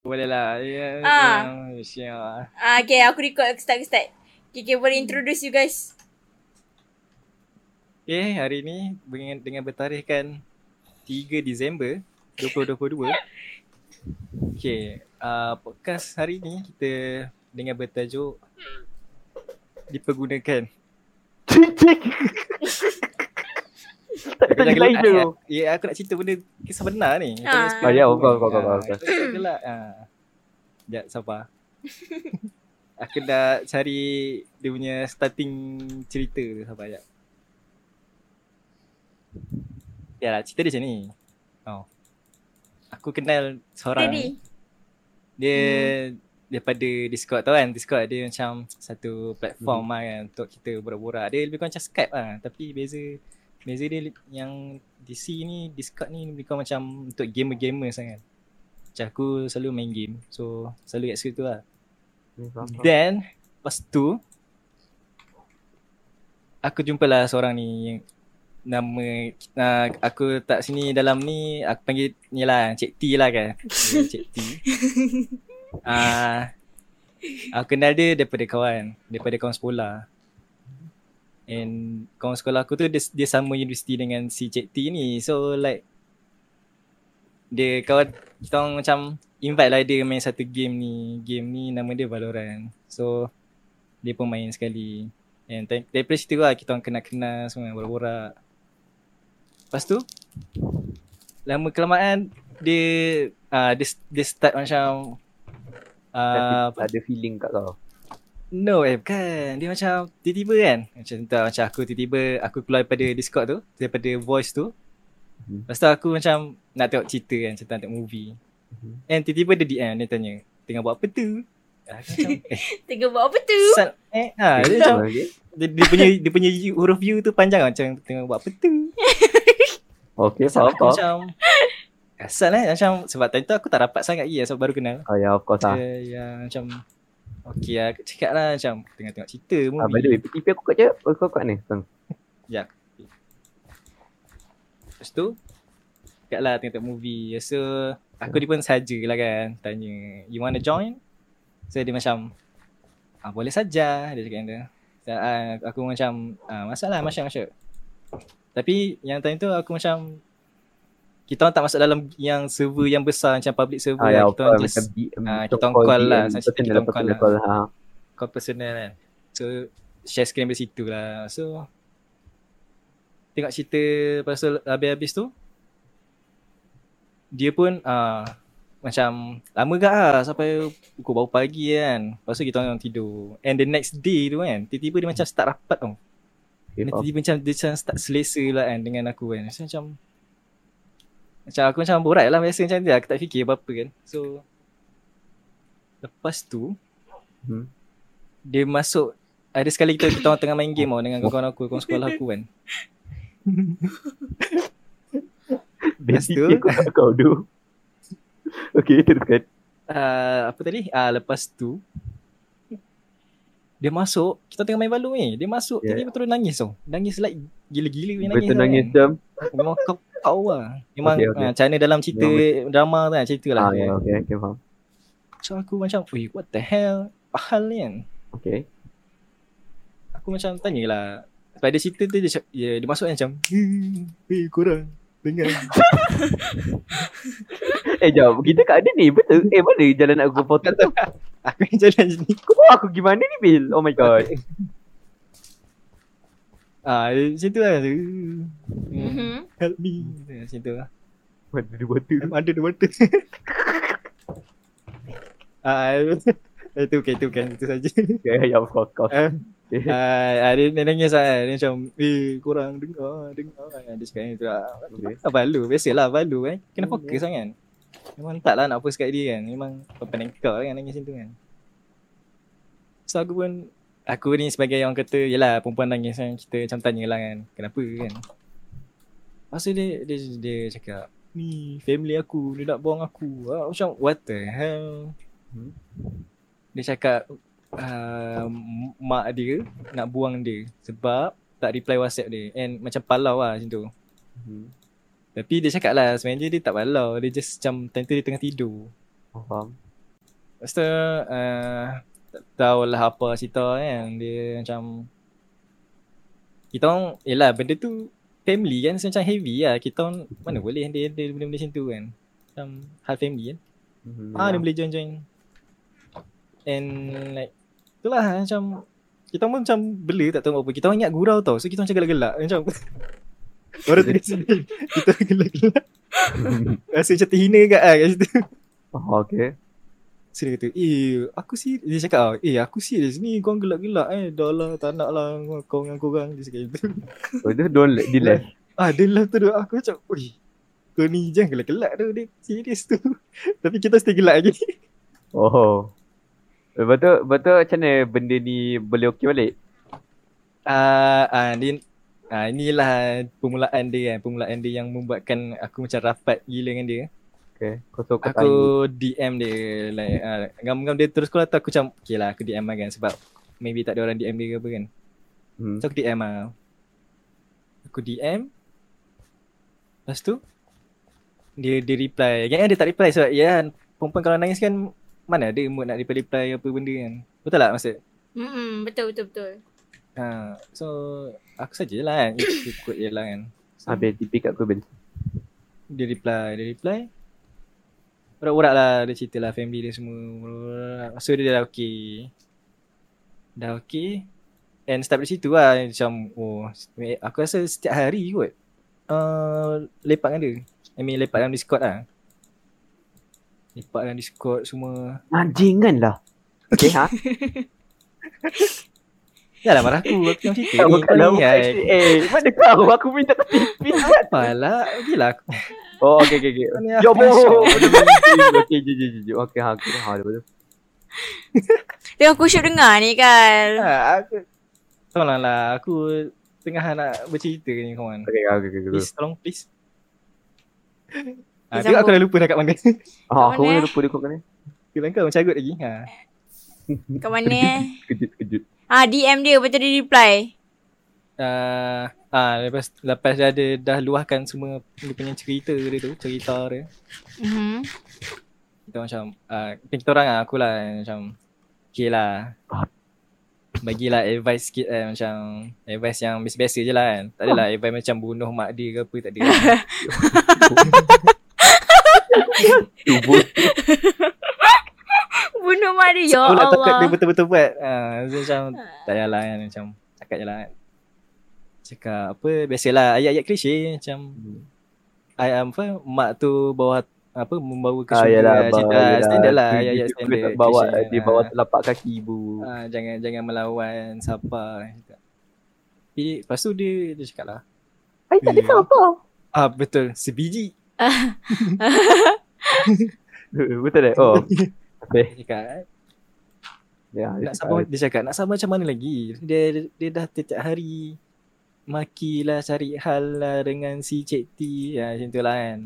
Boleh lah. Ya, Ah. uh, share. Ah, okay, aku record, aku start, aku start. Okay, okay, boleh introduce you guys. Okay, hari ni dengan, dengan bertarikhkan 3 Disember 2022. Okay, uh, podcast hari ni kita dengan bertajuk dipergunakan. Tak tak lain gelak, tu. Ya, aku nak cerita benda kisah benar ni. Tak Ah. ya, Ah, course. tak boleh gelak. Ah. Sekejap, sabar. aku dah cari dia punya starting cerita tu sabar sekejap. Ya lah, cerita dia macam ni. Oh. Aku kenal seorang ni. Dia daripada Discord tau kan. Discord dia macam satu platform lah kan untuk kita borak-borak. Dia lebih kurang macam Skype lah. Tapi beza beza dia yang DC ni, Discord ni lebih kurang macam untuk gamer-gamer sangat. Macam aku selalu main game. So selalu kat situ lah. Then lepas tu aku jumpa lah seorang ni yang nama uh, aku tak sini dalam ni aku panggil ni lah Cik T lah kan. Cik T. Ah aku kenal dia daripada kawan, daripada kawan sekolah. And kawan sekolah aku tu dia, dia sama universiti dengan si Cik T ni. So like dia kawan kita orang macam invite lah dia main satu game ni. Game ni nama dia Valorant. So dia pun main sekali. And dari- daripada situ lah kita orang kenal-kenal semua borak-borak. Lepas tu lama kelamaan dia uh, dia, dia start macam uh, ada feeling kat kau. No eh bukan Dia macam Tiba-tiba kan Macam tak macam aku tiba-tiba Aku keluar daripada Discord tu Daripada voice tu Mhm. Lepas tu aku macam Nak tengok cerita kan Macam tengok movie Mhm. And tiba-tiba dia DM Dia tanya Tengah buat apa tu macam Eh Tengah buat apa tu? Eh ha, Dia macam dia, dia punya Dia punya huruf U tu panjang Macam tengah buat apa tu Okay, faham, faham. macam Asal eh Macam sebab time tu aku tak rapat sangat lagi lah Sebab baru kenal Oh ya, of course lah. Dia yang macam Okay lah Aku cakap lah macam Tengah tengok cerita movie Ah, by the way, PTP aku kat je. Kau kat ni. Teng. Lepas tu Kat lah tengok-tengok movie So Aku dia pun saja lah kan Tanya You wanna join? So dia macam ah, Boleh saja Dia cakap dia so, ah, Aku macam ah, Masalah masuk-masuk Tapi yang time tu aku macam Kita orang tak masuk dalam Yang server yang besar Macam public server Ah, ya, lah. of Kita orang just macam kita orang call lah. Macam kita orang call lah. call, ha. Call personal kan So Share screen dari situ lah So Tengok cerita Pasal habis-habis tu Dia pun uh, Macam Lama gak lah Sampai Pukul baru pagi kan Lepas tu kita orang tidur And the next day tu kan Tiba-tiba dia macam start rapat tau Okay, tiba-tiba macam Dia macam start selesa lah kan Dengan aku kan Macam macam Macam aku macam borak lah Biasa macam tu Aku tak fikir apa-apa kan So Lepas tu Hmm. dia masuk ada sekali kita kita orang tengah main game tau dengan kawan-kawan aku, kawan sekolah aku kan. Lepas tu- kau tu. Okay, teruskan. Uh, apa tadi? Uh, lepas tu dia masuk, kita tengah main balu ni. Dia masuk, Yeah. dia terus nangis tau. Nangis like gila-gila nangis. Betul tau nangis kan. jam. Memang kau kau lah. Memang Okay, okay, macam mana dalam cerita drama tu kan, cerita lah. Ah, ya, okay, okay, faham. So aku macam, "Ui, what the hell? Apa hal ni kan?" Okay. Aku macam tanyalah. Pada cerita tu dia, dia, dia masuk macam, "Hmm, "Eh, korang dengar." Eh, jom. Kita kat ada ni. Betul. Eh, mana jalan nak aku potong tu? aku jalan macam ni. Kau bawa aku gimana ni, Bil? Oh my god. Ah, macam tu lah. Mhm. Help me. Macam tu lah. Mana dia water tu? Ada the water. ah, itu okay, itu kan. Itu saja. Ya, ya, of course, of course. Ah, ah, dia, dia nangis lah. Dia macam, eh, korang dengar, dengar. Dia cakap macam tu lah. Okay. Ah, balu. Biasalah balu kan. Kena Hmm, fokus kan. Memang tak lah nak post kat dia kan. Memang pandang kau lah kan nangis macam tu kan. So aku pun, aku ni sebagai orang kata, yelah perempuan nangis kan. Kita macam tanya lah kan. Kenapa kan. Tu dia, dia, dia cakap, ni family aku, dia nak buang aku. Ah, macam what the hell. Hmm. Dia cakap, uh, mak dia nak buang dia sebab tak reply WhatsApp dia and macam palau lah macam tu. Hmm. Tapi dia cakap lah sebenarnya dia tak balau. Dia just macam time tu dia tengah tidur. Faham. Lepas tu uh, tak tahulah apa cerita kan. Dia macam kita orang yelah benda tu family kan so, macam heavy lah. Kita orang mana boleh dia dia benda-benda macam tu kan. Macam hal family kan. Mhm, Ah dia boleh join-join. And like itulah macam kita pun macam bela tak tahu apa. Kita orang ingat gurau tau. So kita macam gelak-gelak macam Orang tu. Kita gelak-gelak. Rasa macam terhina kat lah kat situ. Oh, okay. So dia kata, eh aku serius. Dia cakap, eh aku serius ni korang gelak-gelak eh. Dah lah tak nak lah kau dengan korang. Dia cakap gitu. Oh, itu don't let, di left. ah dia lah tu aku macam, oi. Kau ni jangan gelak-gelak tu. Dia serius tu. Tapi kita still gelak lagi. Oh. Betul, betul macam mana benda ni boleh okey balik? Ah, ah dia ah inilah permulaan dia kan. Permulaan dia yang membuatkan aku macam rapat gila dengan dia. Okay. Kau Aku. DM dia like ah, ngam-ngam dia terus call atau aku macam okay lah aku DM lah kan sebab maybe tak ada orang DM dia ke apa kan. Hmm. So aku DM lah. Aku DM. Lepas tu dia dia reply. Yang dia tak reply sebab ya kan perempuan kalau nangis kan mana ada mood nak reply-reply apa benda kan. Betul tak maksud? Hmm, betul betul betul. Ha, so aku sajalah kan ikut je lah kan. So, Habis tipi kat kau Ben. dia reply, dia reply. Urak-urak lah dia cerita lah family dia semua. So dia dah okay. Dah okay. And start dari situ lah macam oh aku rasa setiap hari kot. Uh, lepak dengan dia. I mean lepak dalam Discord lah. Lepak dalam Discord semua. Anjing kan lah. Okay, ha? Yalah marah aku aku tengok cerita Tak ni. bukan lah, bukan. kan. Eh, mana kau? Aku minta kau tipi. Apalah. Gila aku. Oh, okay, okay, okay. Ni Yo, aku bo. syok. Okay, ha, okay, ha, betul. Tengok aku syuk dengar ni kan. Ha, aku Tolonglah lah aku tengah nak bercerita ni kawan. Okay, okay, okay, okay. Please tolong please. Ah, tengok aku dah lupa dah kat mana. Ha, aku mana, pun lupa dia kau kan ni. Kira kau macam agut lagi. Ha. Kat mana eh? Kejut, kejut. Ah DM dia lepas tu dia reply. Uh, ah, lepas lepas dia ada dah luahkan semua dia punya cerita dia tu, cerita dia. Mhm. Kita macam ah uh, kita orang lah aku lah macam okay lah. Bagilah advice sikit eh, macam advice yang biasa-biasa je lah kan. Tak adalah advice macam bunuh mak dia ke apa tak ada. Tubuh. Bunuh mak dia. Ya Aku nak takut dia Allah. betul-betul buat. Ha, so macam tak payahlah kan macam cakap je lah kan. Cakap apa biasalah ayat-ayat klise macam ayat apa mak tu bawa apa membawa ke Ah, syurga yalah, tu lah. Standard lah ayat-ayat standard. Bawa, dia bawa Ah. telapak kaki ibu. Ah, jangan jangan melawan siapa. Tapi lepas tu dia dia cakap lah. Ay, tak cakap apa. Ah betul sebiji. Betul tak? Oh. Okay. Dia cakap eh, Ya, dia nak sabar dia cakap nak sabar macam mana lagi. Dia dia dah setiap hari makilah cari hal lah dengan si Cik T ya macam tu lah kan.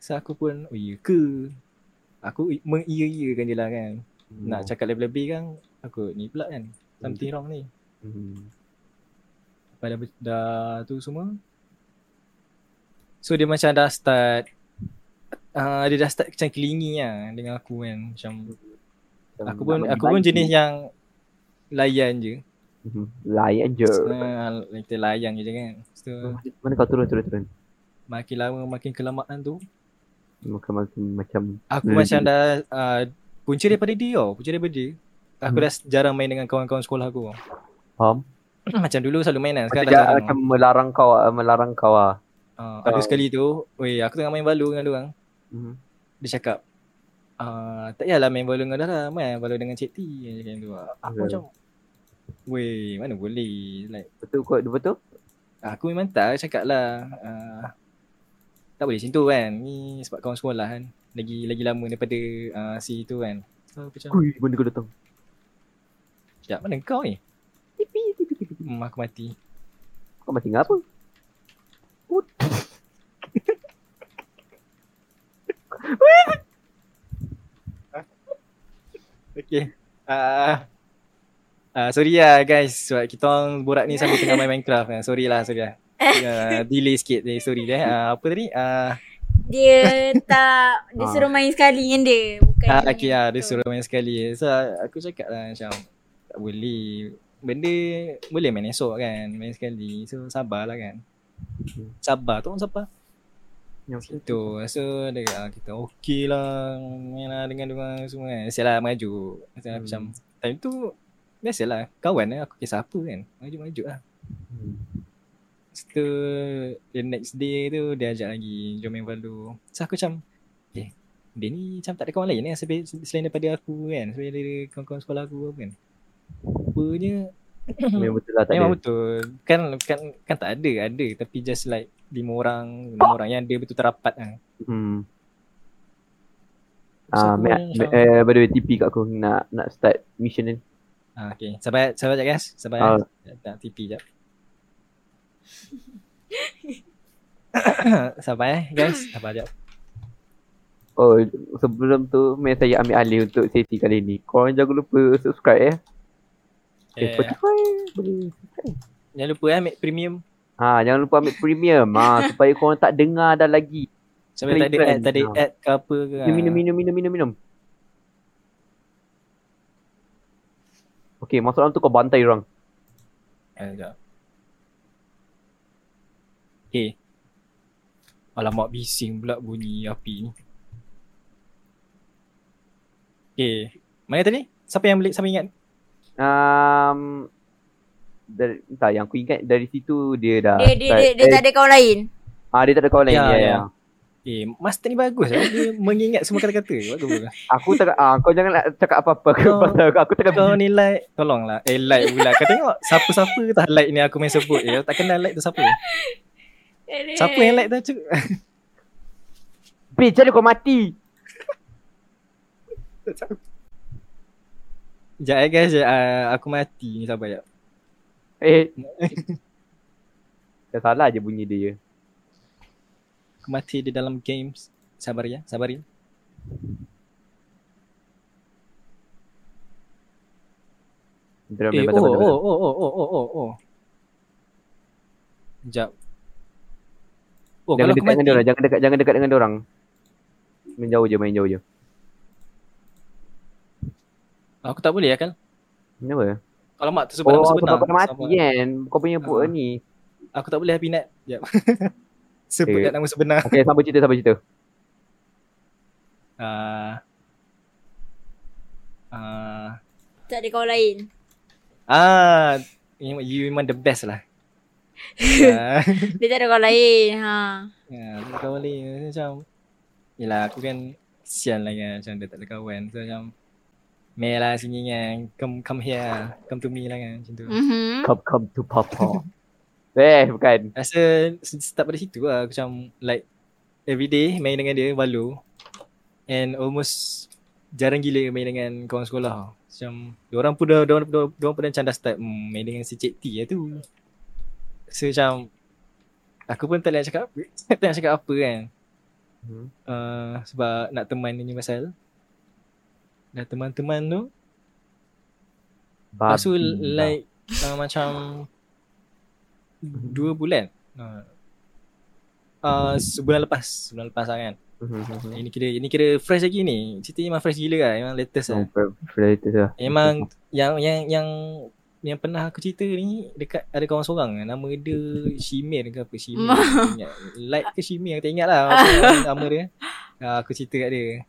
So aku pun oh iya ke? Aku mengiya-iyakan dia lah kan. hmm. Nak cakap lebih-lebih kan aku ni pula kan. Something wrong ni. Hmm. pada dah tu semua. So dia macam dah start uh, dia dah start macam kelingi lah dengan aku kan. Macam aku pun aku pun jenis yang layan je. Mhm. Layan je. Uh, kita layan je kan. So Mana kau turun, turun, turun. makin lama makin kelamaan tu Makan makan macam aku macam dah uh, punca daripada dia tau. Punca daripada dia. Aku Hmm. dah jarang main dengan kawan-kawan sekolah aku. faham. macam dulu selalu main kan. Macam, Sekarang dah jarang. macam melarang kau, ah, melarang kau ah. Uh, ada Oh. sekali tu, weh aku tengah main balu dengan dia orang. Mhm. dia cakap uh, tak payahlah main bola dengan Dara main bola dengan Cik T macam tu aku Ya. macam weh mana boleh like Betul kot, betul? aku memang tak cakap lah uh, tak boleh macam tu kan ni sebab kawan sekolah kan lagi lagi lama daripada uh, si tu kan so aku macam Kui, benda kau datang. sekejap mana kau ni Tipi, tipi, tipi. tipi. hmm, aku mati Kau mati dengan apa? Okay uh, uh, Sorry lah guys Sebab kita orang borak ni sambil tengah main Minecraft uh, Sorry lah sorry lah uh, Delay sikit Sorry deh uh, Apa tadi uh, Dia tak dia Ah. suruh main sekali dengan dia. Bukan Ah, yang okay lah, dia suruh main sekali. So, aku cakap lah macam, tak boleh. Benda boleh main esok kan, main sekali. So, sabarlah kan. Sabar, tolong sabar. Yang Tu, so dia kata, ah, kita okey lah, main lah dengan diorang semua kan. Biasalah maju. Macam, Hmm. macam time tu, biasalah, kawan lah, aku kisah apa kan. Maju-maju lah. Hmm. Lepas tu, the next day tu, dia ajak lagi, jom main Valdo. So, aku macam, eh, dia ni macam tak ada kawan lain kan, selain, selain daripada aku kan. Selain daripada kawan-kawan sekolah aku apa kan. Rupanya, Memang betul lah tak memang ada. betul. Kan, kan, kan tak ada, ada. Tapi just like, lima orang, lima orang yang dia betul terapat lah. Hmm. Ah, aku me, me, eh, by the way, TP kat aku nak nak start mission ni. Ah, okay. Sabar, sabar sekejap guys. Sabar Ah. uh. Tak TP sekejap. sabar eh guys. Sabar sekejap. Oh, sebelum tu, meh saya ambil alih untuk sesi kali ni. Korang jangan lupa subscribe eh. Eh, Eh, Spotify boleh jangan lupa eh ambil premium. Ha, jangan lupa ambil premium. Ha, supaya korang tak dengar dah lagi. Sampai tak ada ad, tak ada Ah. ad ke apa ke. Minum, minum, minum, minum, minum, minum. Okay, masuk dalam tu kau bantai orang. Eh, sekejap. Okay. Alamak bising pula bunyi api ni. Okay. Mana tadi? Siapa yang beli? Siapa ingat? Um, dari, entah yang aku ingat dari situ dia dah Dia, dia, start- dia, dia tak ada kawan lain. Ah dia tak ada kawan lain Ya, ya, ya. ya. Eh, master ni bagus lah. Dia mengingat semua kata-kata. Bagus. Aku tak ah kau jangan nak cakap apa-apa ke Kau- pasal aku. Aku tengah Kau ni like Tolonglah Eh like pula Kau tengok Siapa-siapa tak like ni Aku main sebut eh. Tak kenal like tu siapa Siapa yang like tu Cuk. Bitch, jadi kau mati. Sekejap eh guys uh, Aku mati ni Sabar sekejap Eh. Dah salah je bunyi dia. Aku mati di dalam games Sabar ya Sabar ya Bentar, Eh oh, bentar. oh oh oh oh oh oh oh Sekejap Oh Jangan dekat dengan mati dia orang, jangan dekat jangan dekat dengan dia orang. Main jauh je, main jauh je. Aku tak boleh ya kan Kenapa? Kalau mak tu sebab Oh, nama sebenar kau mati kan. Kau punya buat ni. Aku tak boleh happy net Sekejap Sebut Okay. kat nama sebenar Okay, sampai cerita, sampai cerita. Ah Ah Tak ada kawan lain. Ah, you, you memang the best lah. ah, Dia tak ada kawan lain. Ha. ya, kau boleh macam Yelah aku kan Sian lah kan Macam dia tak ada kawan So macam Meh lah sini kan Come come here. Come to me lah kan Macam tu Mhm. Come, come to papa. eh, bukan. Rasa Start pada situ lah Aku macam Like Everyday main dengan dia Balu And almost Jarang gila main dengan kawan sekolah Macam Diorang pun dah Diorang, diorang, diorang pun dah macam dah start hmm, Main dengan si Cik T lah tu So macam Aku pun tak nak cakap apa Tak nak cakap apa kan Hmm. uh, Sebab nak teman ni pasal Dah teman-teman tu Lepas tu like uh, Macam Dua bulan uh, uh, Sebulan lepas Sebulan lepas lah kan Mhm. Ini kira ini kira fresh lagi ni. Cerita ni memang fresh gila lah. Memang latest lah. Predator lah. Memang yang yang yang yang pernah aku cerita ni dekat ada kawan seorang nama dia Shimir ke apa Shimir. Ingat. Like ke Shimir tak ingat lah apa nama dia. Uh, aku cerita kat dia.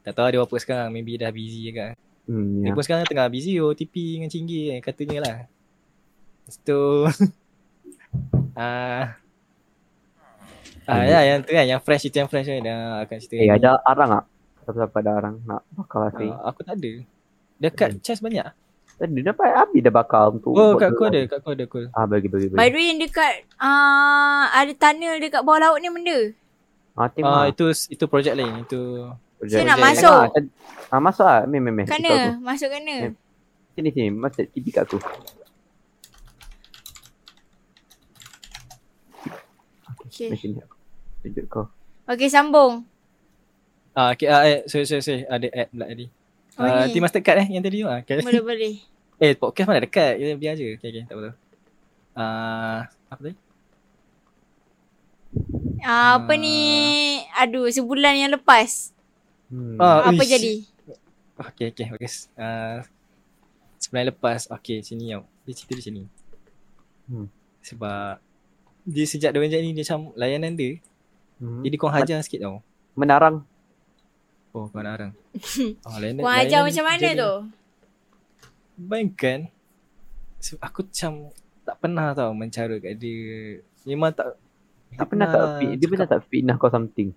Tak tahu dia apa sekarang. Maybe dah busy ke. Hmm, Dia ya. pun sekarang tengah busy OTP dengan Cinggi eh, katanya lah. Lepas tu ah Ah ya yang tu kan yang fresh itu yang fresh kan dah akan cerita. Eh, lagi. ada arang tak? Siapa-siapa ada arang nak bakar sih. Ah, aku tak ada. Dekat chest banyak. Tadi dapat habis dah bakar untuk Oh, kat aku ada, kat aku ada aku. Ah, bagi bagi By bagi. the way yang dekat uh, ada tunnel dekat bawah laut ni benda. Ah, tengok. itu itu projek lain. Itu Saya nak masuk. Ah, kan- ah, masuk ah. Meh meh meh. Kana? Masuk kana? Eh. Sini sini, masuk TV kat aku. Okay. Meh sini aku. Tunjuk kau. Okay sambung. ah okay, ah, eh, sorry sorry sorry ada ad pula tadi. Oh, Ah, ni. mastercard eh yang tadi tu ah. Okay. Boleh boleh. eh, podcast mana dekat. Kita biar je. Okay, okay, tak apa tu. Ah, apa tadi? Uh, apa Ah. ni? Aduh sebulan yang lepas. Hmm. Ah, Apa uish. jadi? Okay, okay, bagus. Uh, sebenarnya lepas, okay, sini tau. Dia cerita di sini. Hmm. Sebab dia sejak dia macam ni, dia macam layanan dia, Hmm. jadi kau hajar sikit tau. Menarang. Oh, kau nak arang. Oh, layanan, Kau ajar layanan macam mana jadi- tu? Bayangkan, aku macam tak pernah tau mencara kat dia. Memang tak Tak pernah tak fit, dia pernah tak fitnah kau something.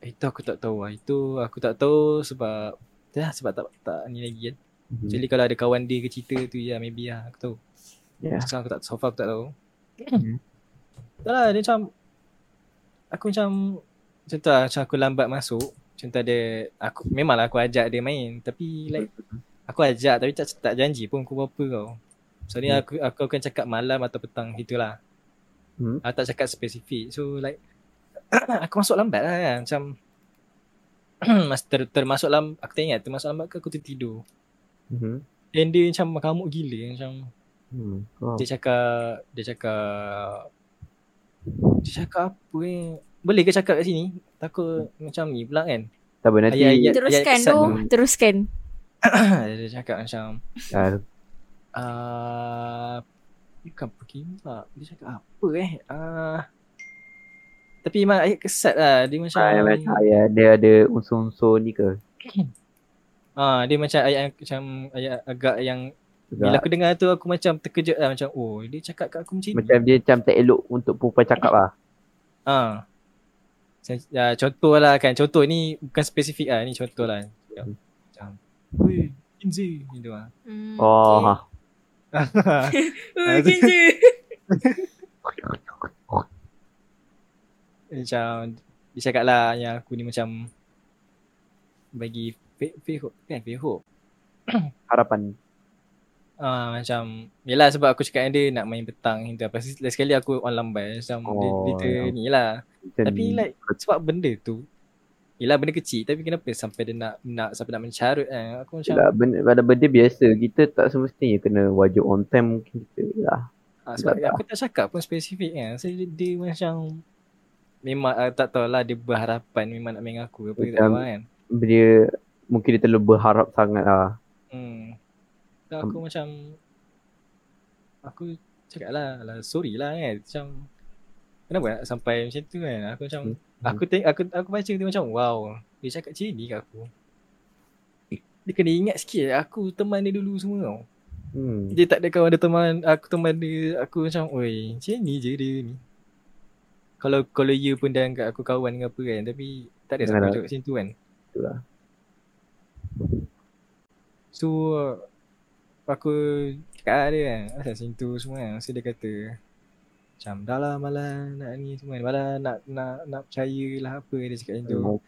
Itu aku tak tahu lah. Itu aku tak tahu sebab Dah sebab tak tak ni lagi kan. Jadi kalau ada kawan dia ke cerita tu ya maybe lah aku tahu. Ya. Sekarang aku tak so far aku tak tahu. Hmm. Tak lah dia macam aku macam contoh lah, macam aku lambat masuk contoh dia aku memanglah aku ajak dia main tapi like aku ajak tapi tak tak janji pun aku berapa kau. So ni Hmm. aku aku akan cakap malam atau petang gitulah. Hmm. Aku tak cakap spesifik. So like aku masuk lambat lah kan macam mas ter, termasuk lam aku tak ingat termasuk lambat ke aku tertidur. Hmm. And dia macam mengamuk gila macam Hmm. Oh. dia cakap dia cakap dia cakap apa eh boleh ke cakap kat sini takut macam ni pula kan Tak apa nanti Ayat-ayat- Teruskan kesan tu. tu. Teruskan. dia cakap macam ah, uh, bukan perkimbak dia cakap apa eh uh, tapi memang ayat kesat lah dia macam ah, macam ayat dia ada unsur-unsur ni ke? ah dia macam ayat yang- macam ayat agak yang bila aku dengar tu aku macam terkejut lah macam oh dia cakap kat aku macam ni macam dia macam tak elok untuk perempuan cakap lah. Ah. Macam- Ya, contoh lah kan. Contoh ni bukan spesifik lah. Ni contoh lah. Macam, macam Weh, Inzi. Gitu lah. Hmm, Oh, okay. ha. Oh, kinja. macam, dia cakap lah yang aku ni macam bagi fake, hope. Kan fake hope. harapan. Ah macam Yelah sebab aku cakap dia nak main petang gitu. Lepas tu last sekali aku on lambai Macam oh, dia, dia ya. ni lah Macam Tapi like sebab benda tu Yelah benda kecil tapi kenapa sampai dia nak nak sampai nak mencarut kan Aku macam Yelah, benda, pada benda biasa kita tak semestinya kena wajib on time mungkin kita lah. Ah, sebab Tak, tak. aku tak cakap pun spesifik kan. So dia, dia macam memang uh, tak tahulah dia berharapan memang nak main aku ke apa Macam- tahu kan. Dia mungkin dia terlalu berharap sangat lah. Hmm. So aku macam aku cakap lah, lah sorry lah kan. Macam kenapa nak sampai macam tu kan. Aku macam Hmm. aku tengok aku aku baca dia macam wow. Dia cakap macam ni kat aku. Dia kena ingat sikit aku teman dia dulu semua tau. Hmm. Dia tak ada kawan ada teman Aku teman dia Aku macam Oi macam ni je dia ni Kalau kalau ya pun dah anggap aku kawan dengan apa kan Tapi tak ada siapa cakap macam tu kan Itulah. So Aku cakap lah dia kan Asal macam tu semua kan So dia kata Macam dah lah malah nak ni semua kan Malah nak nak nak percaya lah apa dia cakap macam tu Hmm.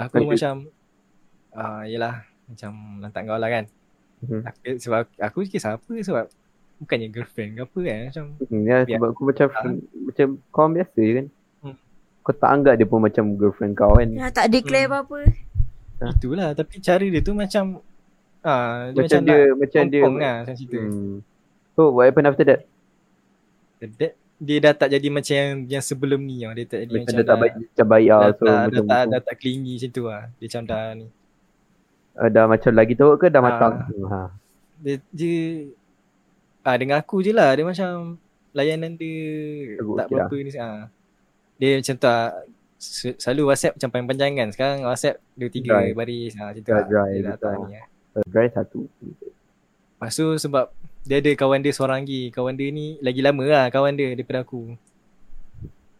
Aku Baik. macam ah Yelah Macam lantak kau lah kan Mhm. aku, Sebab aku fikir siapa sebab Bukannya girlfriend ke apa kan Macam Hmm, ya, sebab aku macam friend, macam kawan biasa je kan. Hmm. Kau tak anggap dia pun macam girlfriend kau kan. Dah tak declare Hmm. apa-apa. Ah. Itulah tapi cara dia tu macam ah dia macam macam, dia nak macam dia lah macam cerita. Hmm. So what happened after that? Dia, dia dah tak jadi macam yang, yang sebelum ni tau. Dia tak jadi Macam macam, dia tak baik macam baik dah, lah. dah, So tak, macam dah, tak, dah tak clingy macam tu lah. Dia macam dah ni. uh, dah macam lagi teruk ke dah Ah. matang? Ha. Dia, dia ah dengan aku je lah. Dia macam layanan dia Teruk tak lah. berapa ni. Ah. Dia macam tu lah. Se- Selalu WhatsApp macam panjang-panjang kan. Sekarang WhatsApp dua tiga Dry. baris. Macam tu Dry, lah. dry Dia tak lah. ni lah. Uh, dry satu. Lepas tu sebab dia ada kawan dia seorang lagi. Kawan dia ni lagi lama lah kawan dia daripada aku.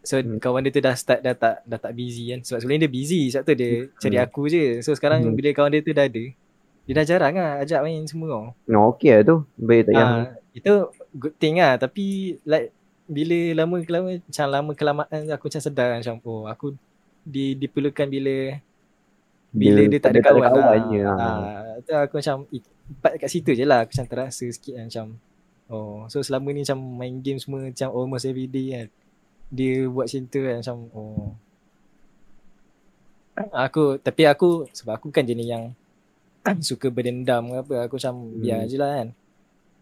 So Hmm. kawan dia tu dah start dah tak dah tak busy kan. Sebab sebelum ni dia busy. Sebab tu dia cari Hmm. aku je. So sekarang Hmm. bila kawan dia tu dah ada. Dia dah jarang lah ajak main semua tau. No, okay lah tu. Baik tak payah. Ah, itu good thing lah. Tapi like bila lama kelama macam lama kelamaan aku macam sedar macam oh aku di, diperlukan bila bila dia, tak ada kawan, kawannya, lah. ah. Ah, tu aku macam empat kat situ je lah aku macam terasa sikit kan, macam oh so selama ni macam main game semua macam almost every day kan. Dia buat macam tu kan macam oh aku tapi aku sebab aku kan jenis yang suka berdendam ke apa aku macam Hmm. biar je lah kan.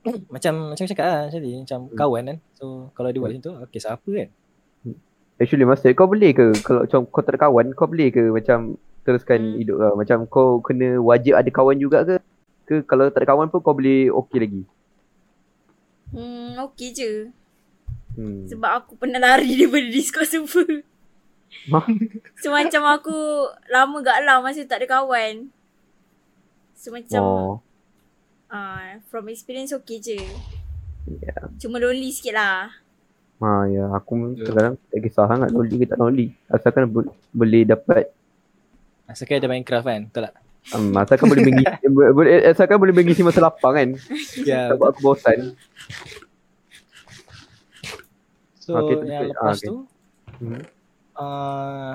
macam macam cakap lah macam ni macam Hmm. kawan kan. So kalau dia buat Hmm. macam tu okay siapa kan? Actually masa kau boleh ke kalau macam kau tak ada kawan kau boleh ke macam teruskan Hmm. hidup kau. Macam kau kena wajib ada kawan juga ke? Ke kalau tak ada kawan pun kau boleh okey lagi. Hmm, okey je. Hmm. Sebab aku pernah lari daripada Discord server. So macam aku lama gak lah masa tak ada kawan. So macam oh. uh, from experience okey je. Ya. Cuma lonely sikit lah. Ha ya, aku Ya. kadang tak kisah sangat lonely ke tak lonely. Asalkan bo- boleh dapat Asalkan ada Minecraft kan, betul tak? um, asalkan boleh mengisi bo- boleh asalkan boleh mengisi masa lapang kan. Ya. Tak buat aku bosan. So Okay, okay, yang terus- lepas ah, okay. tu Hmm. uh,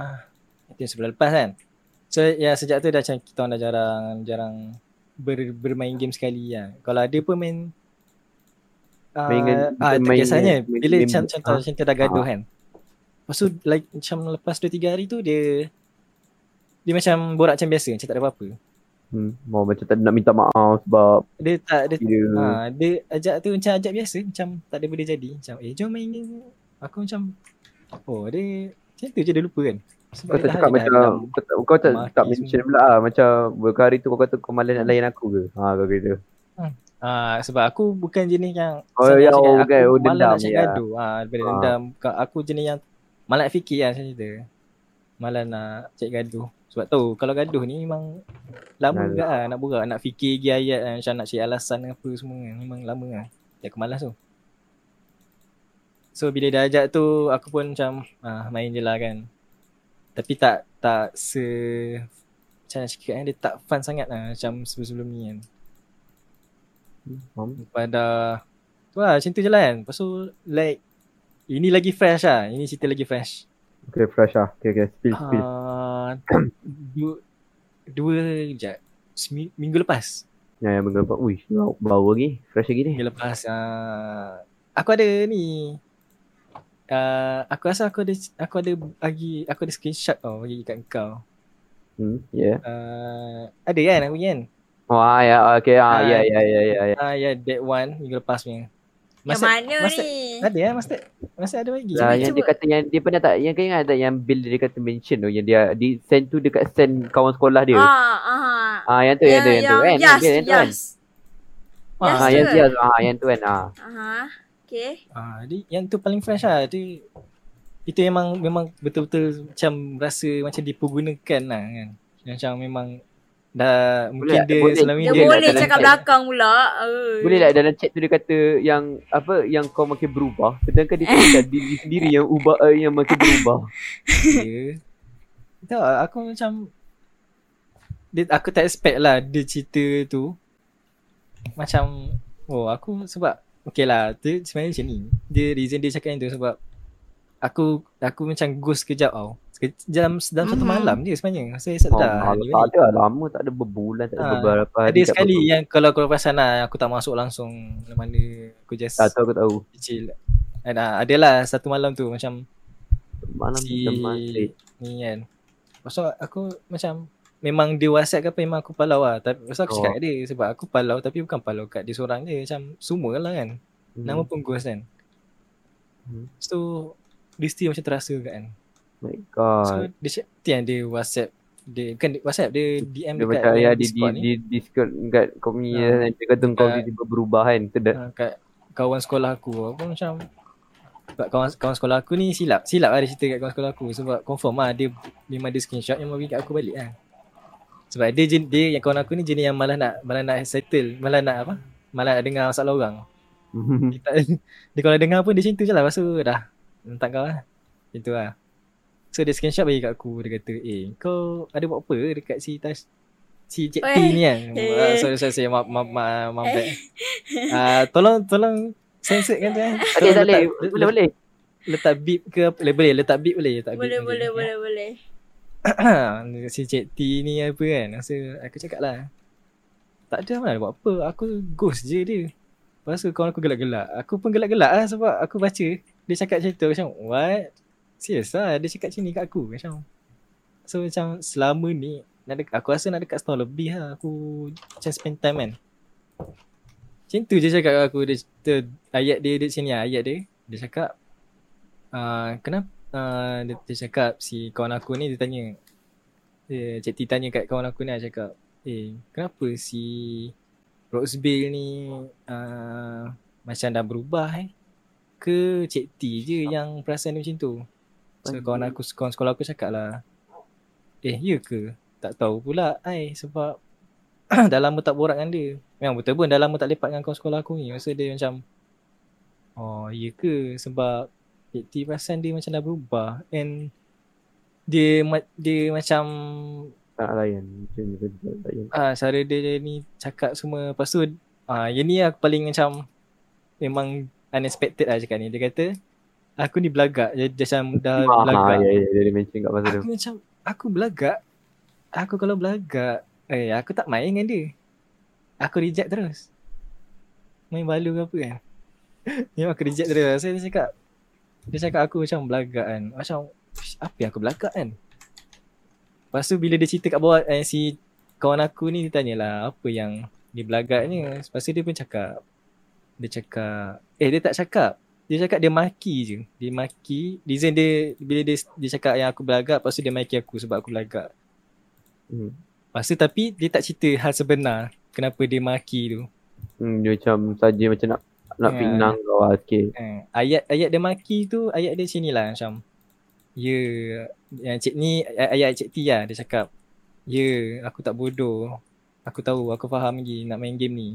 itu yang sebulan lepas kan. So ya sejak tu dah macam kita orang dah jarang jarang ber, bermain game sekali lah. Kalau ada pun main uh, Main ah, main- kisahnya main bila game- macam contoh ah. macam kita dah gaduh kan. Lepas tu like macam lepas 2 3 hari tu dia dia macam borak macam biasa macam tak ada apa-apa. Hmm. Mau macam tak nak minta maaf sebab Dia tak dia dia ha, dia ajak tu macam ajak biasa macam tak ada benda jadi. Macam eh jom main game. Aku macam oh dia macam tu je dia lupa kan. Sebab kau tak dah cakap dah macam dalam- kau tak, kau tak, mention pula lah macam beberapa hari tu kau kata kau malas nak layan aku ke? Ha kau kata. Ah sebab aku bukan jenis yang Oh, ya, oh, aku bukan. Oh, malas nak cakap ya. gaduh. Ah daripada Ah. dendam aku jenis yang malas fikir lah macam cerita. Malas nak cek gaduh. Sebab tahu kalau gaduh ni memang lama Nah, juga lah nak borak nak fikir lagi ayat kan, macam nak cari alasan apa semua kan. Memang lama lah. Jadi aku malas tu. So bila dah ajak tu aku pun macam ah, main je lah kan. Tapi tak tak se macam nak cakap kan dia tak fun sangat lah macam sebelum-sebelum ni kan. Hmm. pada tu lah macam tu je lah kan lepas tu like ini lagi fresh lah ini cerita lagi fresh Okay fresh lah. Okay okay spill spill. uh, dua dua sekejap minggu lepas Yang yang menggambar. Ui bau, bau lagi. Fresh lagi ni. minggu lepas uh, aku ada ni uh, aku rasa aku ada aku ada bagi aku ada screenshot tau bagi kat kau Hmm. Yeah. uh, ada kan aku kan Oh ah, ya okay ah, Ah. ya ya ya ya. ya. ah ya that one minggu lepas punya Yang mana masa, ni? ada ya masa masa ada bagi Lah, Cuba, yang cuba. dia kata yang dia pernah tak yang kau ingat tak yang Bill dia kata mention tu yang dia di send tu dekat send kawan sekolah dia. Ah, ah. Ah yang tu yang, tu yang tu kan. Yes, Bill, yang tu kan. yes. Ah, Yes Ah tu yang dia ah yang tu kan ah. Aha. Okay. Ah, dia, yang tu paling fresh lah. Dia, itu memang memang betul-betul macam rasa macam dipergunakan lah kan. Macam memang dah mungkin tak? dia Boleh. selama Dia ni Dia boleh cakap chat. belakang pula. Boleh tak dalam chat tu dia kata yang apa yang kau makin berubah sedangkan dia kata diri sendiri yang ubah uh, yang makin berubah. dia. Tahu tak, aku macam dia, aku tak expect lah dia cerita tu macam oh aku sebab okay lah dia sebenarnya macam ni dia reason dia cakap yang tu sebab aku aku macam ghost kejap tau Sekejap- dalam dalam satu Mhm. malam dia sebenarnya saya Oh, dah tak hari ada lah, lama tak ada berbulan tak ada Ah, beberapa hari. Ada sekali yang kalau kau perasan lah aku tak masuk langsung mana aku just tak tahu aku tahu. kecil. Ada adalah satu malam tu macam Malam si ni kan. Pasal aku macam memang dia WhatsApp ke apa memang aku palau lah. Tapi pasal aku Oh. cakap dia sebab aku palau tapi bukan palau kat dia seorang je macam semua lah kan. Hmm. Nama pun ghost kan. Hmm. Tu dia still macam terasa kan. My So god. dia cakap dia WhatsApp dia bukan dia- WhatsApp dia DM Dia dekat macam ya di di Discord ni. di Discord kat komi Ah. dia kata kau Ah. tiba-tiba berubah kan. Ha, kat kawan sekolah aku aku macam sebab kawan kawan sekolah aku ni silap silap lah dia cerita kat kawan sekolah aku sebab confirm lah dia memang dia screenshot yang bagi kat aku balik lah sebab dia jen, dia yang kawan aku ni jenis yang malah nak malah nak settle malah nak apa malah nak dengar masalah orang dia, tak, dia kalau dengar pun dia macam tu je lah lepas tu dah letak kau lah macam tu lah so dia screenshot bagi kat aku dia kata eh kau ada buat apa dekat si Tash si Cik T ni kan Eh. uh, sorry sorry sorry maaf maaf maaf maaf bad. Ah, tolong tolong sensor kan tu kan. Tolong tak boleh. letak- Boleh, boleh. Letak beep ke apa? Boleh, boleh letak beep boleh letak beep. Boleh, boleh, boleh, boleh. si Cik T ni apa kan. Masa aku cakap lah. Tak ada mana buat apa. Aku ghost je dia. Lepas tu kawan aku gelak-gelak. Aku pun gelak-gelak lah sebab aku baca. Dia cakap macam tu. Macam what? Serius lah. Dia cakap macam ni kat aku. Macam. So macam selama ni. Nak dek- aku rasa nak dekat setahun lebih lah. Aku macam spend time kan. Macam tu je cakap aku. Dia, dia, ayat dia, dia sini lah. Ayat dia. Dia cakap. Uh, kenapa? Uh, dia, dia cakap si kawan aku ni dia tanya. Yeah, Cik T tanya kat kawan aku ni lah cakap Eh kenapa si Roseville ni uh, Macam dah berubah eh Ke Cik T je yang perasan dia macam tu So kawan aku, kawan sekolah aku cakap lah Eh ya ke? Tak tahu pula ai sebab dah lama tak borak dengan dia Memang betul pun dah lama tak lepak dengan kawan sekolah aku ni Masa dia macam Oh ya ke? Sebab Cik T perasan dia macam dah berubah And dia dia macam tak layan macam layan. ah cara dia ni cakap semua. Lepas tu ah yang ni aku paling macam memang unexpected lah cakap ni. Dia kata aku ni belagak. Dia, dia macam dah ah, belagak. ya ya dia mention kat pasal tu. Aku macam aku belagak? Aku kalau belagak eh aku tak main dengan dia. Aku reject terus. Main balu ke apa kan? Memang aku reject terus. Saya cakap Dia cakap aku macam belagak kan Macam apa yang aku belakang kan Lepas tu bila dia cerita kat bawah eh, si kawan aku ni dia tanyalah apa yang dia belagaknya. Lepas tu dia pun cakap dia cakap eh dia tak cakap. Dia cakap dia maki je. Dia maki. Reason dia bila dia dia cakap yang aku belagak lepas tu dia maki aku sebab aku belagak. Hmm. Lepas tu tapi dia tak cerita hal sebenar kenapa dia maki tu. Hmm, dia macam saja macam nak nak yeah. pinang kau lah sikit. Eh, ayat ayat dia maki tu ayat dia sini lah macam Ya, yang cik ni ayat cik T lah dia cakap. Ya, aku tak bodoh. Aku tahu, aku faham lagi nak main game ni.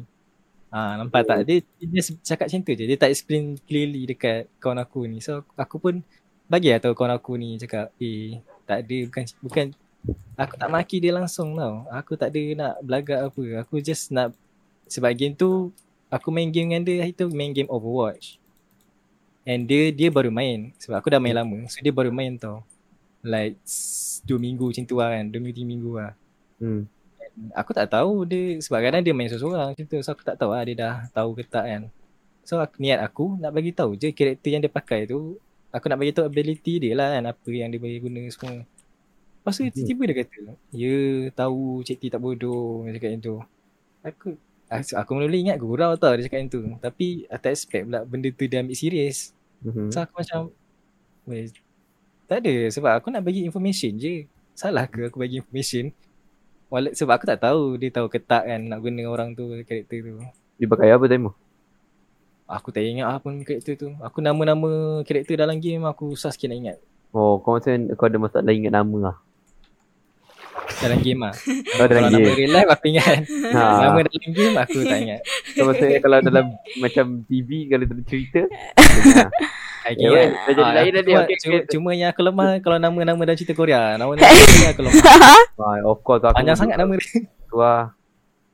Ah, ha, nampak oh. tak? Dia, dia cakap macam tu je. Dia tak explain clearly dekat kawan aku ni. So, aku pun bagi lah tahu kawan aku ni cakap, eh, tak ada, bukan, bukan, aku tak maki dia langsung tau. Aku tak ada nak belagak apa. Aku just nak, sebab game tu, aku main game dengan dia itu main game Overwatch. And dia dia baru main sebab aku dah main lama. So dia baru main tau. Like 2 minggu macam tu lah kan. 2 minggu 3 minggu lah. Hmm. aku tak tahu dia sebab kadang dia main seorang macam tu. So aku tak tahu lah dia dah tahu ke tak kan. So aku, niat aku nak bagi tahu je karakter yang dia pakai tu. Aku nak bagi tahu ability dia lah kan. Apa yang dia bagi guna semua. Lepas tu hmm. tiba-tiba dia kata. Ya tahu Cik T tak bodoh. Dia cakap macam tu. Aku Aku, aku mula ingat gurau tau dia cakap yang tu. Tapi aku tak expect pula benda tu dia ambil serius. Mm-hmm. So aku macam, Weh, tak ada sebab aku nak bagi information je. Salah ke aku bagi information? Wala, sebab aku tak tahu dia tahu ke tak kan nak guna orang tu, karakter tu. Dia pakai apa time Aku tak ingat apa pun karakter tu. Aku nama-nama karakter dalam game aku susah sikit nak ingat. Oh, kau macam kau ada masalah ingat nama lah dalam game ah. Oh, dalam kalau game. nama real life aku ingat. Ha. Nama dalam game aku tak ingat. So maksudnya kalau dalam macam TV kalau dalam cerita. Okay, yeah? Dah jadi lain cuma, cuma, cuma yang aku lemah kalau nama-nama dalam cerita Korea. Nama-nama yang aku lemah. Ah, of course aku. Panjang sangat nama dia. Wah.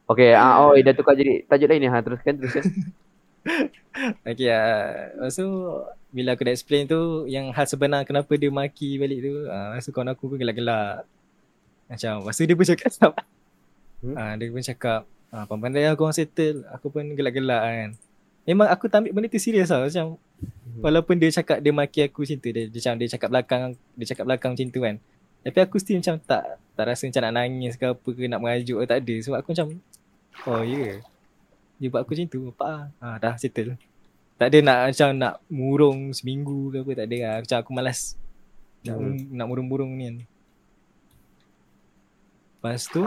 Okay, ah, oh, dah tukar jadi tajuk lain ni. Ha, teruskan, teruskan. okay, uh, lepas tu bila aku dah explain tu yang hal sebenar kenapa dia maki balik tu. Ah, uh, so kawan aku pun gelak-gelak. Macam masa dia pun cakap hmm? ha, Dia pun cakap ha, Pandai aku orang settle. Aku pun gelak-gelak kan. Memang aku tak ambil benda tu serius lah Macam hmm. Walaupun dia cakap dia maki aku macam tu Dia, dia, dia cakap belakang Dia cakap belakang macam tu kan. Tapi aku still macam tak Tak rasa macam nak nangis ke apa ke Nak mengajuk ke tak ada. Sebab aku macam Oh ya yeah. Dia buat aku macam tu Apa lah ha, Dah settle. Tak ada nak macam nak murung seminggu ke apa Tak ada lah. Macam aku malas Nak, hmm. nak murung-murung ni kan Lepas tu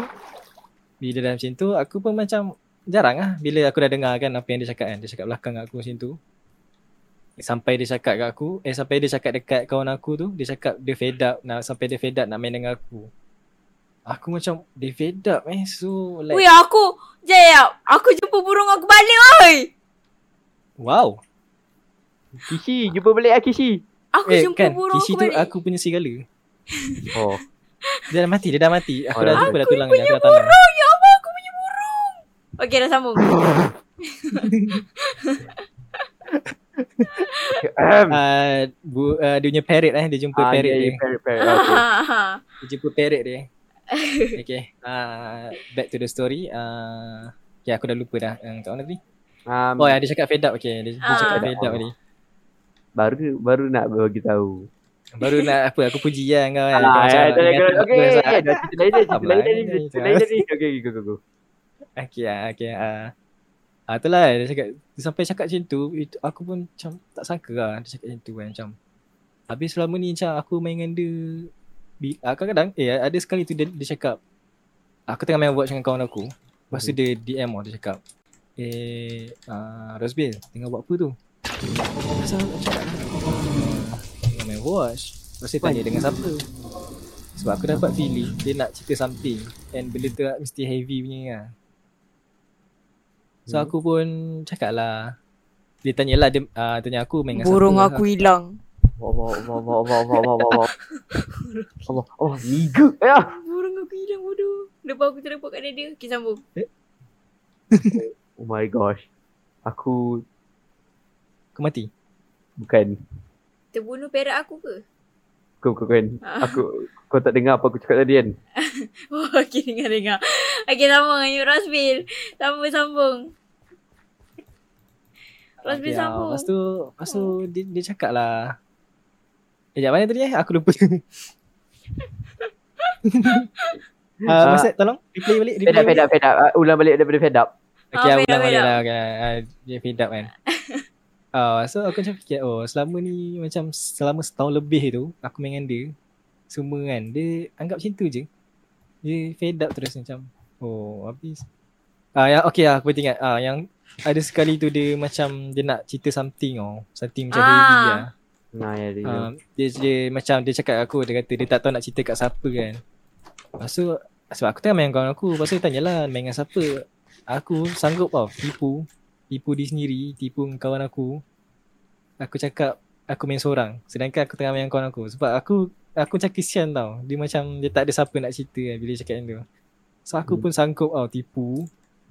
Bila dah macam tu Aku pun macam Jarang lah Bila aku dah dengar kan Apa yang dia cakap kan. Dia cakap belakang aku macam tu. Sampai dia cakap kat aku Eh sampai dia cakap dekat kawan aku tu Dia cakap dia fed up nak, Sampai dia fed up nak main dengan aku. Aku macam Dia fed up eh So like Weh aku Jaya Aku jumpa burung aku balik oi! Wow. Kishi jumpa balik lah Kishi. Aku eh, jumpa kan, burung Kishi aku balik. Kishi tu aku punya segala. Oh dia dah mati, dia dah mati. Aku oh, dah jumpa dah tulang dia. Aku dah burung, ya Allah, aku punya burung. Okey, dah sambung. uh, bu, uh, dia punya parrot eh, dia jumpa ah, parrot dia. Parrot, parrot. Okay. dia jumpa parrot dia. okay, uh, back to the story. Uh, okay, aku dah lupa dah. Uh, kat mana tadi? Um, oh, ya, dia cakap fed up. Okay, dia, dia cakap fed up tadi. Baru baru nak bagi tahu. Baru nak apa aku puji lah kau kan. Ah, ya, ya, ya, okey. Dah cerita lain dah, cerita lain cerita lain dah. Okey, go go go. Okey ah, okey ah. Ah itulah dia cakap sampai cakap macam tu, itu aku pun macam tak sangka lah dia cakap macam tu kan macam. Habis selama ni macam aku main dengan dia ah, kadang-kadang eh ada sekali tu dia, dia cakap aku tengah main watch dengan kawan aku. Lepas tu dia DM tau, dia cakap eh uh, Rosbil tengah buat apa tu? Asal aku cakap "Ah, watch. Lepas dia tanya dengan siapa? Sebab aku dapat feeling dia nak cerita something and benda tu mesti heavy punya lah. So Hmm. aku pun cakap lah Dia tanya lah dia uh, tanya aku main dengan Burung siapa aku hilang. Allah Allah Allah Allah Allah Allah Allah Allah niga ya. Burung aku hilang bodoh. Lepas aku terlepak kat dia. Okay sambung. Oh my gosh. Aku Aku mati bukan Terbunuh perak aku ke? kau kau kan. Aku kau tak dengar apa aku cakap tadi kan? Oh, okay, dengar-dengar. Okay, sambung dengan Rosbil. Sambung, sambung. Rosbil Ya, sambung. Lepas tu Lepas tu dia, dia cakap lah Eh jap mana tadi eh Aku lupa Uh, Ah. Masih tolong replay balik Fed replay up, fed up, fed up. Uh, ulang balik daripada fed up. Okay, Oh, fed ulang balik fed lah. Okay, uh, dia fed up kan. uh, so aku macam fikir, oh selama ni macam selama setahun lebih tu, aku main dengan dia, semua kan, dia anggap macam tu je. Dia fed up terus macam, oh habis. Ah, uh, yang, okay lah, aku boleh ingat. Ah, uh, yang ada sekali tu dia macam dia nak cerita something oh. Something macam Ah. heavy lah. Nah, ya dia. Uh, dia, dia macam dia cakap kat aku dia kata dia tak tahu nak cerita kat siapa kan. Lepas tu sebab aku tengah main dengan kawan aku, lepas tu dia tanyalah main dengan siapa. Aku sanggup tau tipu, tipu diri sendiri, tipu kawan aku. Aku cakap aku main seorang sedangkan aku tengah main kawan aku sebab aku aku macam kesian tau. Dia macam dia tak ada siapa nak cerita kan bila cakap macam tu. So aku Hmm. pun sanggup tau tipu,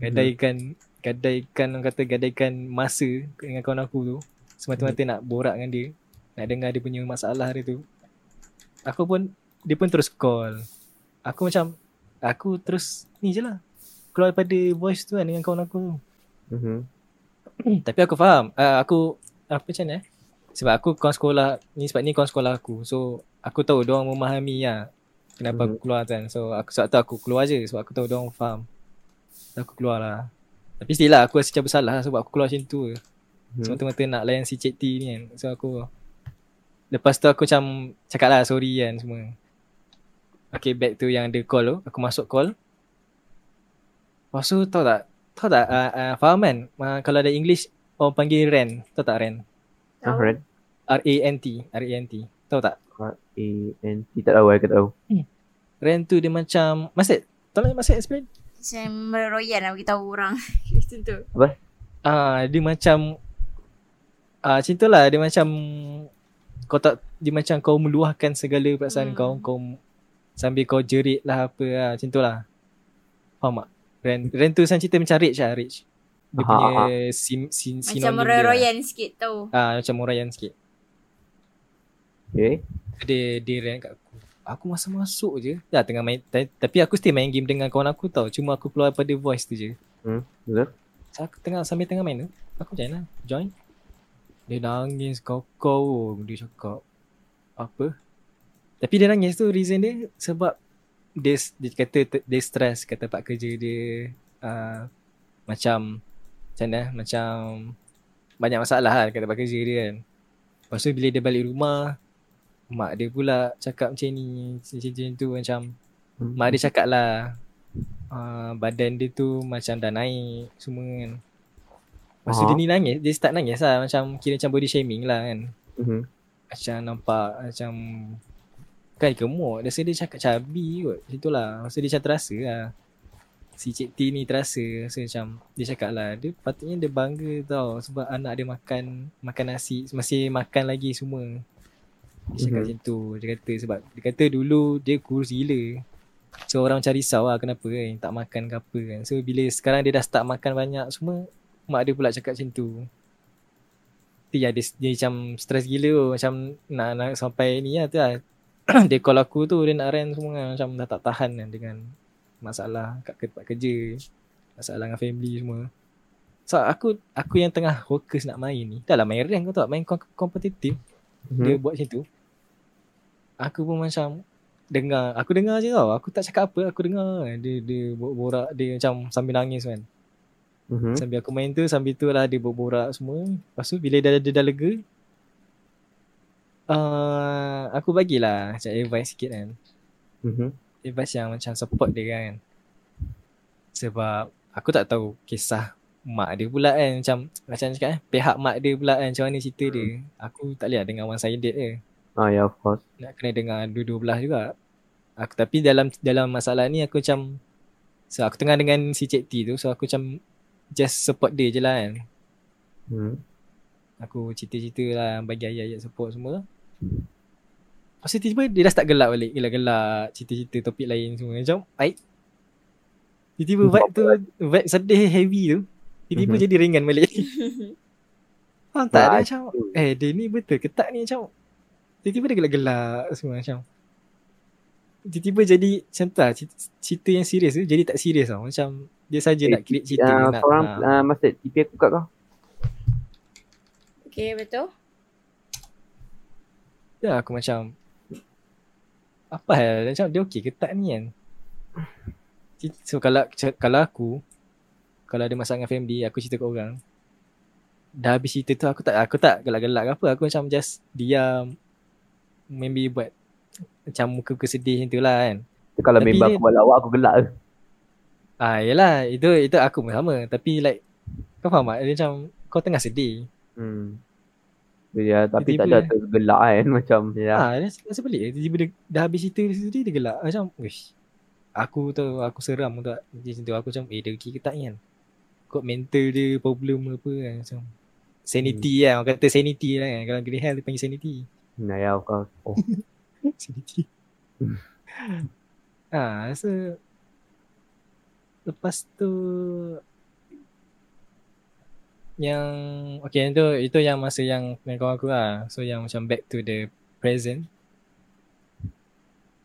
gadaikan gadaikan orang kata gadaikan masa dengan kawan aku tu semata-mata nak borak dengan dia nak dengar dia punya masalah dia tu aku pun dia pun terus call aku macam aku terus ni je lah keluar daripada voice tu kan dengan kawan aku tu Mhm. tapi aku faham. Uh, aku apa macam ni eh? Sebab aku kawan sekolah ni sebab ni kawan sekolah aku. So aku tahu dia orang memahami lah kenapa aku Mhm. keluar kan? So aku sebab tu aku keluar je sebab aku tahu dia orang faham. So, aku keluar lah. Tapi still lah aku rasa macam bersalah lah sebab aku keluar macam tu. Mhm. Semata-mata nak layan si Cik T ni kan? So aku Lepas tu aku macam Cakap lah sorry kan semua. Okay back to yang dia call tu. Aku masuk call. Lepas tu tahu tak Tahu tak uh, uh, Faham kan uh, Kalau ada English Orang panggil Ren Tahu tak Ren Ah, Ren. R-A-N-T R-A-N-T Tahu tak R-A-N-T. Tak tahu, aku tak tahu. Ren tu dia macam Masih Tolong Masih explain Macam meroyan nak beritahu orang. Macam tu. Ah, dia macam ah macam tu lah dia macam kau tak dia macam kau meluahkan segala perasaan Hmm. kau kau sambil kau jerit lah apa lah macam tu lah. Faham tak? Ren, Ren tu macam cerita macam Rich lah Rich. Dia Aha, punya aha. sim, sim, Macam dia lah. sikit tau. Ah macam Morayan sikit. Okay. Dia dia Ren kat aku. Aku masa masuk je. Dah tengah main ta- tapi aku still main game dengan kawan aku tau. Cuma aku keluar pada voice tu je. Hmm. Betul? So, aku tengah sambil tengah main tu Aku join lah Join Dia nangis kau-kau Dia cakap Apa Tapi dia nangis tu reason dia Sebab Dia, dia kata Dia stress Kata tempat kerja dia uh, Macam Macam mana Macam Banyak masalah lah Kat tempat kerja dia kan Lepas tu bila dia balik rumah Mak dia pula Cakap macam ni Macam-macam tu Macam Hmm. Mak dia cakap lah uh, Badan dia tu macam dah naik Semua kan Lepas tu Aha. dia ni nangis Dia start nangis lah Macam kira macam body shaming lah kan Mhm. Macam nampak Macam Kan gemuk Rasa dia cakap cabi kot. Macam tu lah. Rasa dia macam terasa lah. Si Cik T ni terasa. Rasa macam Dia cakap lah Dia patutnya dia bangga tau Sebab anak dia makan Makan nasi. Masih makan lagi semua. Dia cakap Mhm. macam tu. Dia kata sebab Dia kata dulu Dia kurus gila. So orang macam risau lah Kenapa kan Tak makan ke apa kan. So bila sekarang dia dah start makan banyak semua Mak dia pula cakap macam tu. Tu ya dia, dia macam stres gila. Tu Macam nak, nak sampai ni lah tu lah Dia call aku tu Dia nak rent semua kan. Macam dah tak tahan kan Dengan masalah kat tempat kerja Masalah dengan family semua. So aku aku yang tengah fokus nak main ni. Dah lah main rank kau tahu tak Main kom- kompetitif Mhm. dia buat macam tu. Aku pun macam Dengar Aku dengar je tau. Aku tak cakap apa Aku dengar. Dia dia borak Dia macam sambil nangis kan. Mhm. Sambil aku main tu Sambil tu lah dia borak semua. Lepas tu bila dah, dia dah lega uh, Aku bagilah Macam advice sikit kan Mhm. advice yang macam support dia kan. Sebab aku tak tahu kisah mak dia pula kan macam macam cakap eh pihak mak dia pula kan macam mana cerita dia. Aku tak boleh lah dengar one sided je. Ah ya yeah, of course. Nak kena dengar dua-dua belah juga. Aku tapi dalam dalam masalah ni aku macam so aku tengah dengan si Cik T tu so aku macam just support dia je lah kan. Hmm. Aku cerita-cerita lah bagi ayat-ayat support semua. Lepas tu tiba-tiba dia dah start gelak balik. Gelak-gelak cerita-cerita topik lain semua. Macam baik. Tiba-tiba vibe tu, vibe sedih heavy tu. Tiba-tiba Mhm. jadi ringan balik. Faham tak? Dia macam, eh dia ni betul ke tak ni macam. Tiba-tiba dia gelak-gelak semua macam. Tiba-tiba jadi macam tu lah. Cerita, cerita yang serius tu jadi tak serius tau. Macam dia saja Eh, nak create cerita. Ah, nak, korang ah. uh, masa TP aku kat kau. Okay, betul. Ya aku macam apa hal macam dia okey ke tak ni kan. So kalau kalau aku kalau ada masalah dengan family aku cerita kat orang dah habis cerita tu aku tak aku tak gelak-gelak ke apa aku macam just diam maybe buat macam muka-muka sedih macam tu lah kan. Tu kalau Tapi member aku buat lawak aku gelak ke. Ah yalah itu itu aku pun sama tapi like kau faham tak dia macam kau tengah sedih. Hmm. Ya, tapi tak ada tu gelak kan macam ya. Ah, dia rasa pelik. Tiba-tiba dia dah habis cerita dia sendiri dia gelak. Macam, wish. Aku tu aku seram tu tak. Dia macam tu aku macam, eh dia okey ke tak ni kan? Kok mental dia problem apa kan macam. Sanity hmm. kan. Orang kata sanity lah kan. Kalau grey hair dia panggil sanity. Nah ya course. Oh. sanity. Ah, so lepas tu yang okay itu itu yang masa yang dengan kawan aku lah. So yang macam back to the present.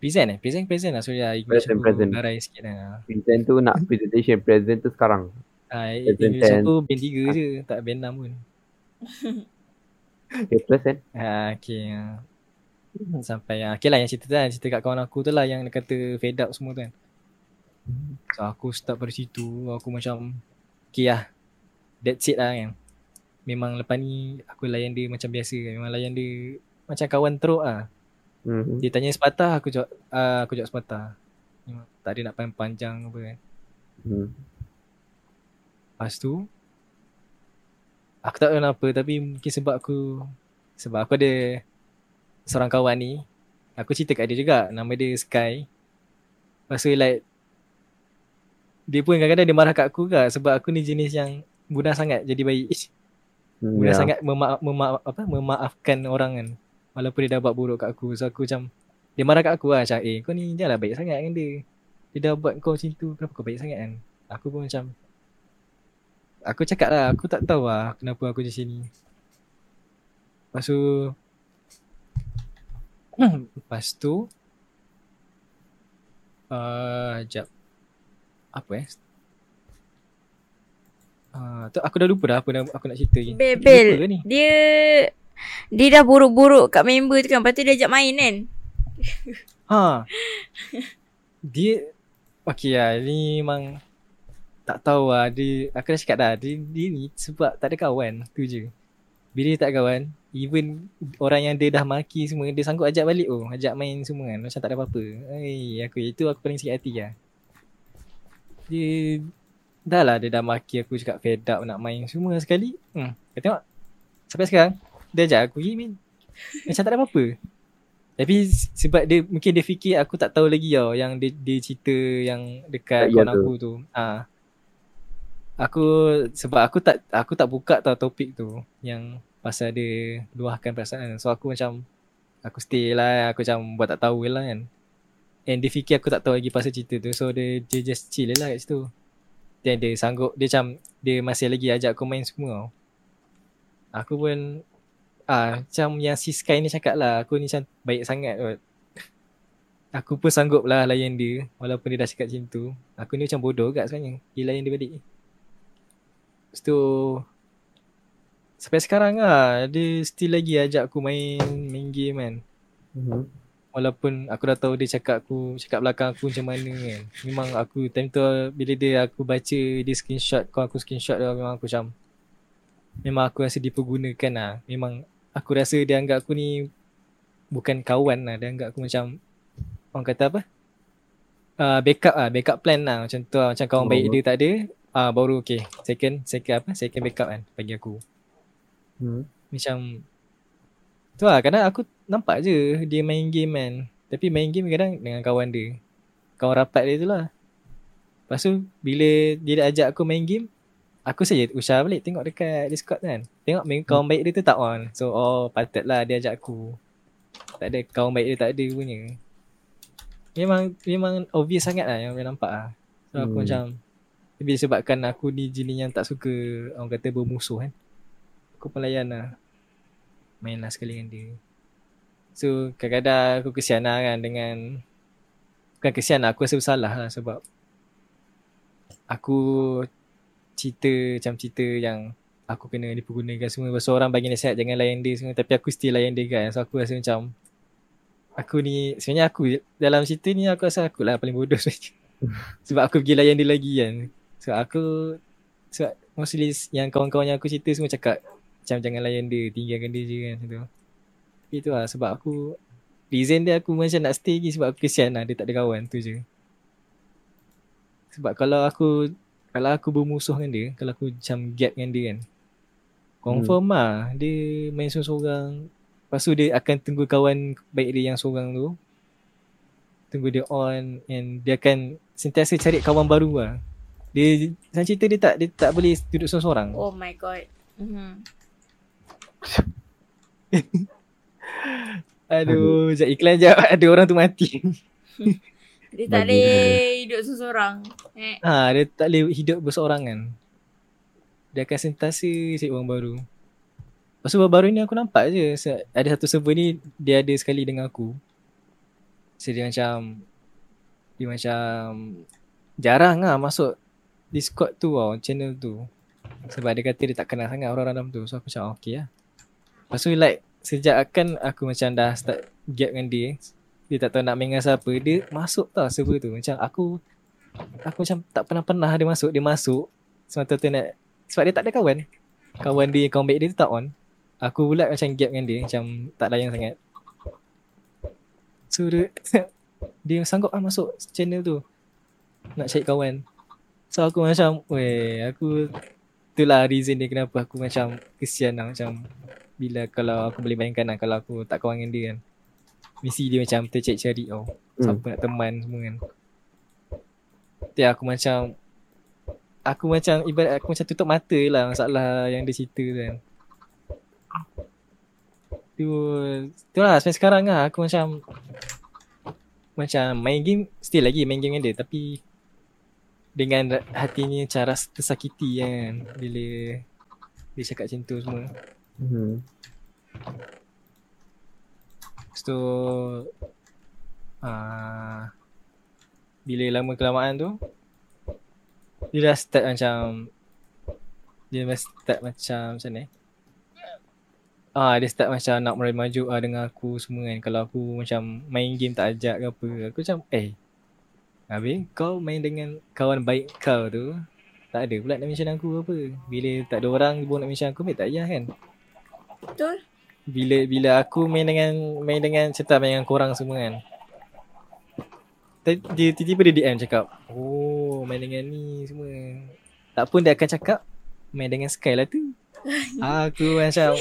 Present eh? Present present lah. So ya English Present, aku present. sikit lah. Present tu nak presentation present tu sekarang. Ah, Present English tense. aku band 3 je. Tak band 6 pun. Okay, plus kan. Ah, okay. ah. Sampai yang okay lah yang cerita tu kan. Cerita kat kawan aku tu lah yang dia kata fed up semua tu kan. So aku start pada situ. Aku macam okay lah. That's it lah kan. Memang lepas ni aku layan dia macam biasa. Memang layan dia macam kawan teruk lah. Hmm. Dia tanya sepatah aku jawab uh, aku jawab sepatah. Memang tak ada nak panjang apa kan. Hmm. Lepas tu aku tak tahu kenapa tapi mungkin sebab aku sebab aku ada seorang kawan ni aku cerita kat dia juga nama dia Sky. Lepas tu like dia pun kadang-kadang dia marah kat aku juga sebab aku ni jenis yang mudah sangat jadi baik. Hmm, Mudah ya. sangat mema- mema- apa memaafkan orang kan. Walaupun dia dah buat buruk kat aku. So aku macam dia marah kat aku lah macam eh kau ni janganlah baik sangat dengan dia. Dia dah buat kau macam tu kenapa kau baik sangat kan. Aku pun macam aku cakap lah aku tak tahu lah kenapa aku macam ni. Lepas tu Lepas tu uh, Sekejap Apa eh Uh, tu aku dah lupa dah apa dah aku nak cerita ni. Bel, Lupa ke Bel. ni? Dia dia dah buruk-buruk kat member tu kan. Lepas tu dia ajak main kan. Ha. Dia Okay lah Ni memang Tak tahu lah dia, Aku dah cakap dah dia, dia ni sebab tak ada kawan Tu je Bila dia tak kawan Even Orang yang dia dah maki semua Dia sanggup ajak balik oh Ajak main semua kan Macam tak ada apa-apa Hey, aku Itu aku paling sakit hati lah Dia Dah lah dia dah maki aku cakap fed up nak main semua sekali hmm. Kau tengok Sampai sekarang Dia ajak aku pergi main Macam tak ada apa-apa tapi sebab dia mungkin dia fikir aku tak tahu lagi tau yang dia, dia cerita yang dekat Ya, kawan tu. aku tu. Ah. Aku sebab aku tak aku tak buka tau topik tu yang pasal dia luahkan perasaan. So aku macam aku stay lah aku macam buat tak tahu lah kan. And dia fikir aku tak tahu lagi pasal cerita tu. So dia, dia just chill lah kat situ. Dia sanggup dia macam dia masih lagi ajak aku main semua. Aku pun Ah, macam yang si Sky ni cakap lah, aku ni macam baik sangat kot. Aku pun sanggup lah layan dia, walaupun dia dah cakap macam tu. Aku ni macam bodoh kat sebenarnya, dia layan dia balik. Lepas tu, sampai sekarang lah, dia still lagi ajak aku main, main game kan. Hmm. Walaupun aku dah tahu dia cakap aku, cakap belakang aku macam mana kan. Memang aku, time tu bila dia aku baca dia screenshot, kau aku screenshot dia memang aku macam, memang aku rasa dipergunakan lah. Memang aku rasa dia anggap aku ni bukan kawan lah. Dia anggap aku macam orang kata apa? uh, backup ah, backup plan lah macam tu lah. Macam kawan Oh. baik dia tak ada, ah uh, baru okay. Second, second apa? Second backup kan bagi aku. Hmm. Macam tu lah kadang aku nampak je dia main game kan. Tapi main game kadang dengan kawan dia. Kawan rapat dia tu lah. Lepas tu bila dia dah ajak aku main game, aku saja usah balik tengok dekat Discord kan. Tengok main kawan baik dia tu tak on. So oh patutlah dia ajak aku. Tak ada kawan baik dia tak ada punya. Memang memang obvious sangat lah yang boleh nampak lah. So aku Hmm. macam Tapi disebabkan aku ni jenis yang tak suka orang kata bermusuh kan. Aku pun layan lah. Main lah sekali dengan dia. So kadang-kadang aku kesian lah kan dengan Bukan kesian lah, aku rasa bersalah lah sebab Aku cerita macam cerita yang aku kena dipergunakan semua. Tu orang bagi nasihat jangan layan dia semua. Tapi aku still layan dia kan. So aku rasa macam Aku ni sebenarnya aku dalam cerita ni aku rasa aku lah paling bodoh sebenarnya. Sebab aku pergi layan dia lagi kan. So aku Sebab mostly yang kawan-kawan yang aku cerita semua cakap Macam jangan layan dia, tinggalkan dia je kan macam tu. Tapi tu lah sebab aku Reason dia aku macam nak stay lagi sebab aku kesian lah dia tak ada kawan tu je. Sebab kalau aku Kalau aku bermusuh dengan dia Kalau aku macam gap dengan dia kan Confirm lah dia main seorang-seorang. Lepas tu dia akan tunggu kawan baik dia yang seorang tu Tunggu dia on And dia akan sentiasa cari kawan baru lah. Dia Macam cerita dia tak Dia tak boleh duduk seorang-seorang. Oh my god. Mhm. Aduh Sekejap iklan je Ada orang tu mati Dia tak boleh hidup seorang. Eh. Ha, dia tak boleh hidup berseorangan. Dia akan sentiasa cari orang baru. Lepas tu baru-baru ni aku nampak je ada satu server ni dia ada sekali dengan aku. So dia macam dia macam jarang lah masuk Discord tu tau, channel tu. Sebab dia kata dia tak kenal sangat orang dalam tu. So aku macam okay lah. Lepas tu like sejak akan aku macam dah start gap dengan dia. Dia tak tahu nak main dengan siapa. Dia masuk tau server tu. Macam aku aku macam tak pernah-pernah dia masuk. Dia masuk semata-mata nak sebab dia tak ada kawan. Kawan dia, baik dia tu tak on. Aku pula macam gap dengan dia. Macam tak layan sangat. So dia, dia sanggup lah masuk channel tu. Nak cari kawan. So aku macam, weh aku itulah reason dia kenapa aku macam kesian lah macam bila kalau aku boleh bayangkan lah kalau aku tak kawan dengan dia kan. Mesti dia macam tercari-cari tau. Siapa nak teman semua kan. Tapi aku macam Aku macam ibarat aku macam tutup mata lah masalah yang dia cerita tu kan. Tu, tu lah sampai sekarang lah aku macam macam main game still lagi main game dengan dia tapi dengan hatinya cara tersakiti kan bila dia cakap macam tu semua. Lepas tu uh, Bila lama kelamaan tu Dia dah start macam Dia dah start macam Macam ni Ah, dia start macam nak meraih maju ah, dengan aku semua kan. Kalau aku macam main game tak ajak ke apa Aku macam eh Habis kau main dengan kawan baik kau tu Tak ada pula nak mention aku apa. Bila tak ada orang pun nak mention aku Baik tak payah kan Betul? bila bila aku main dengan main dengan cerita main dengan korang semua kan. Dia tiba-tiba dia DM cakap, "Oh, main dengan ni semua." Tak pun dia akan cakap, "Main dengan Sky lah tu." aku macam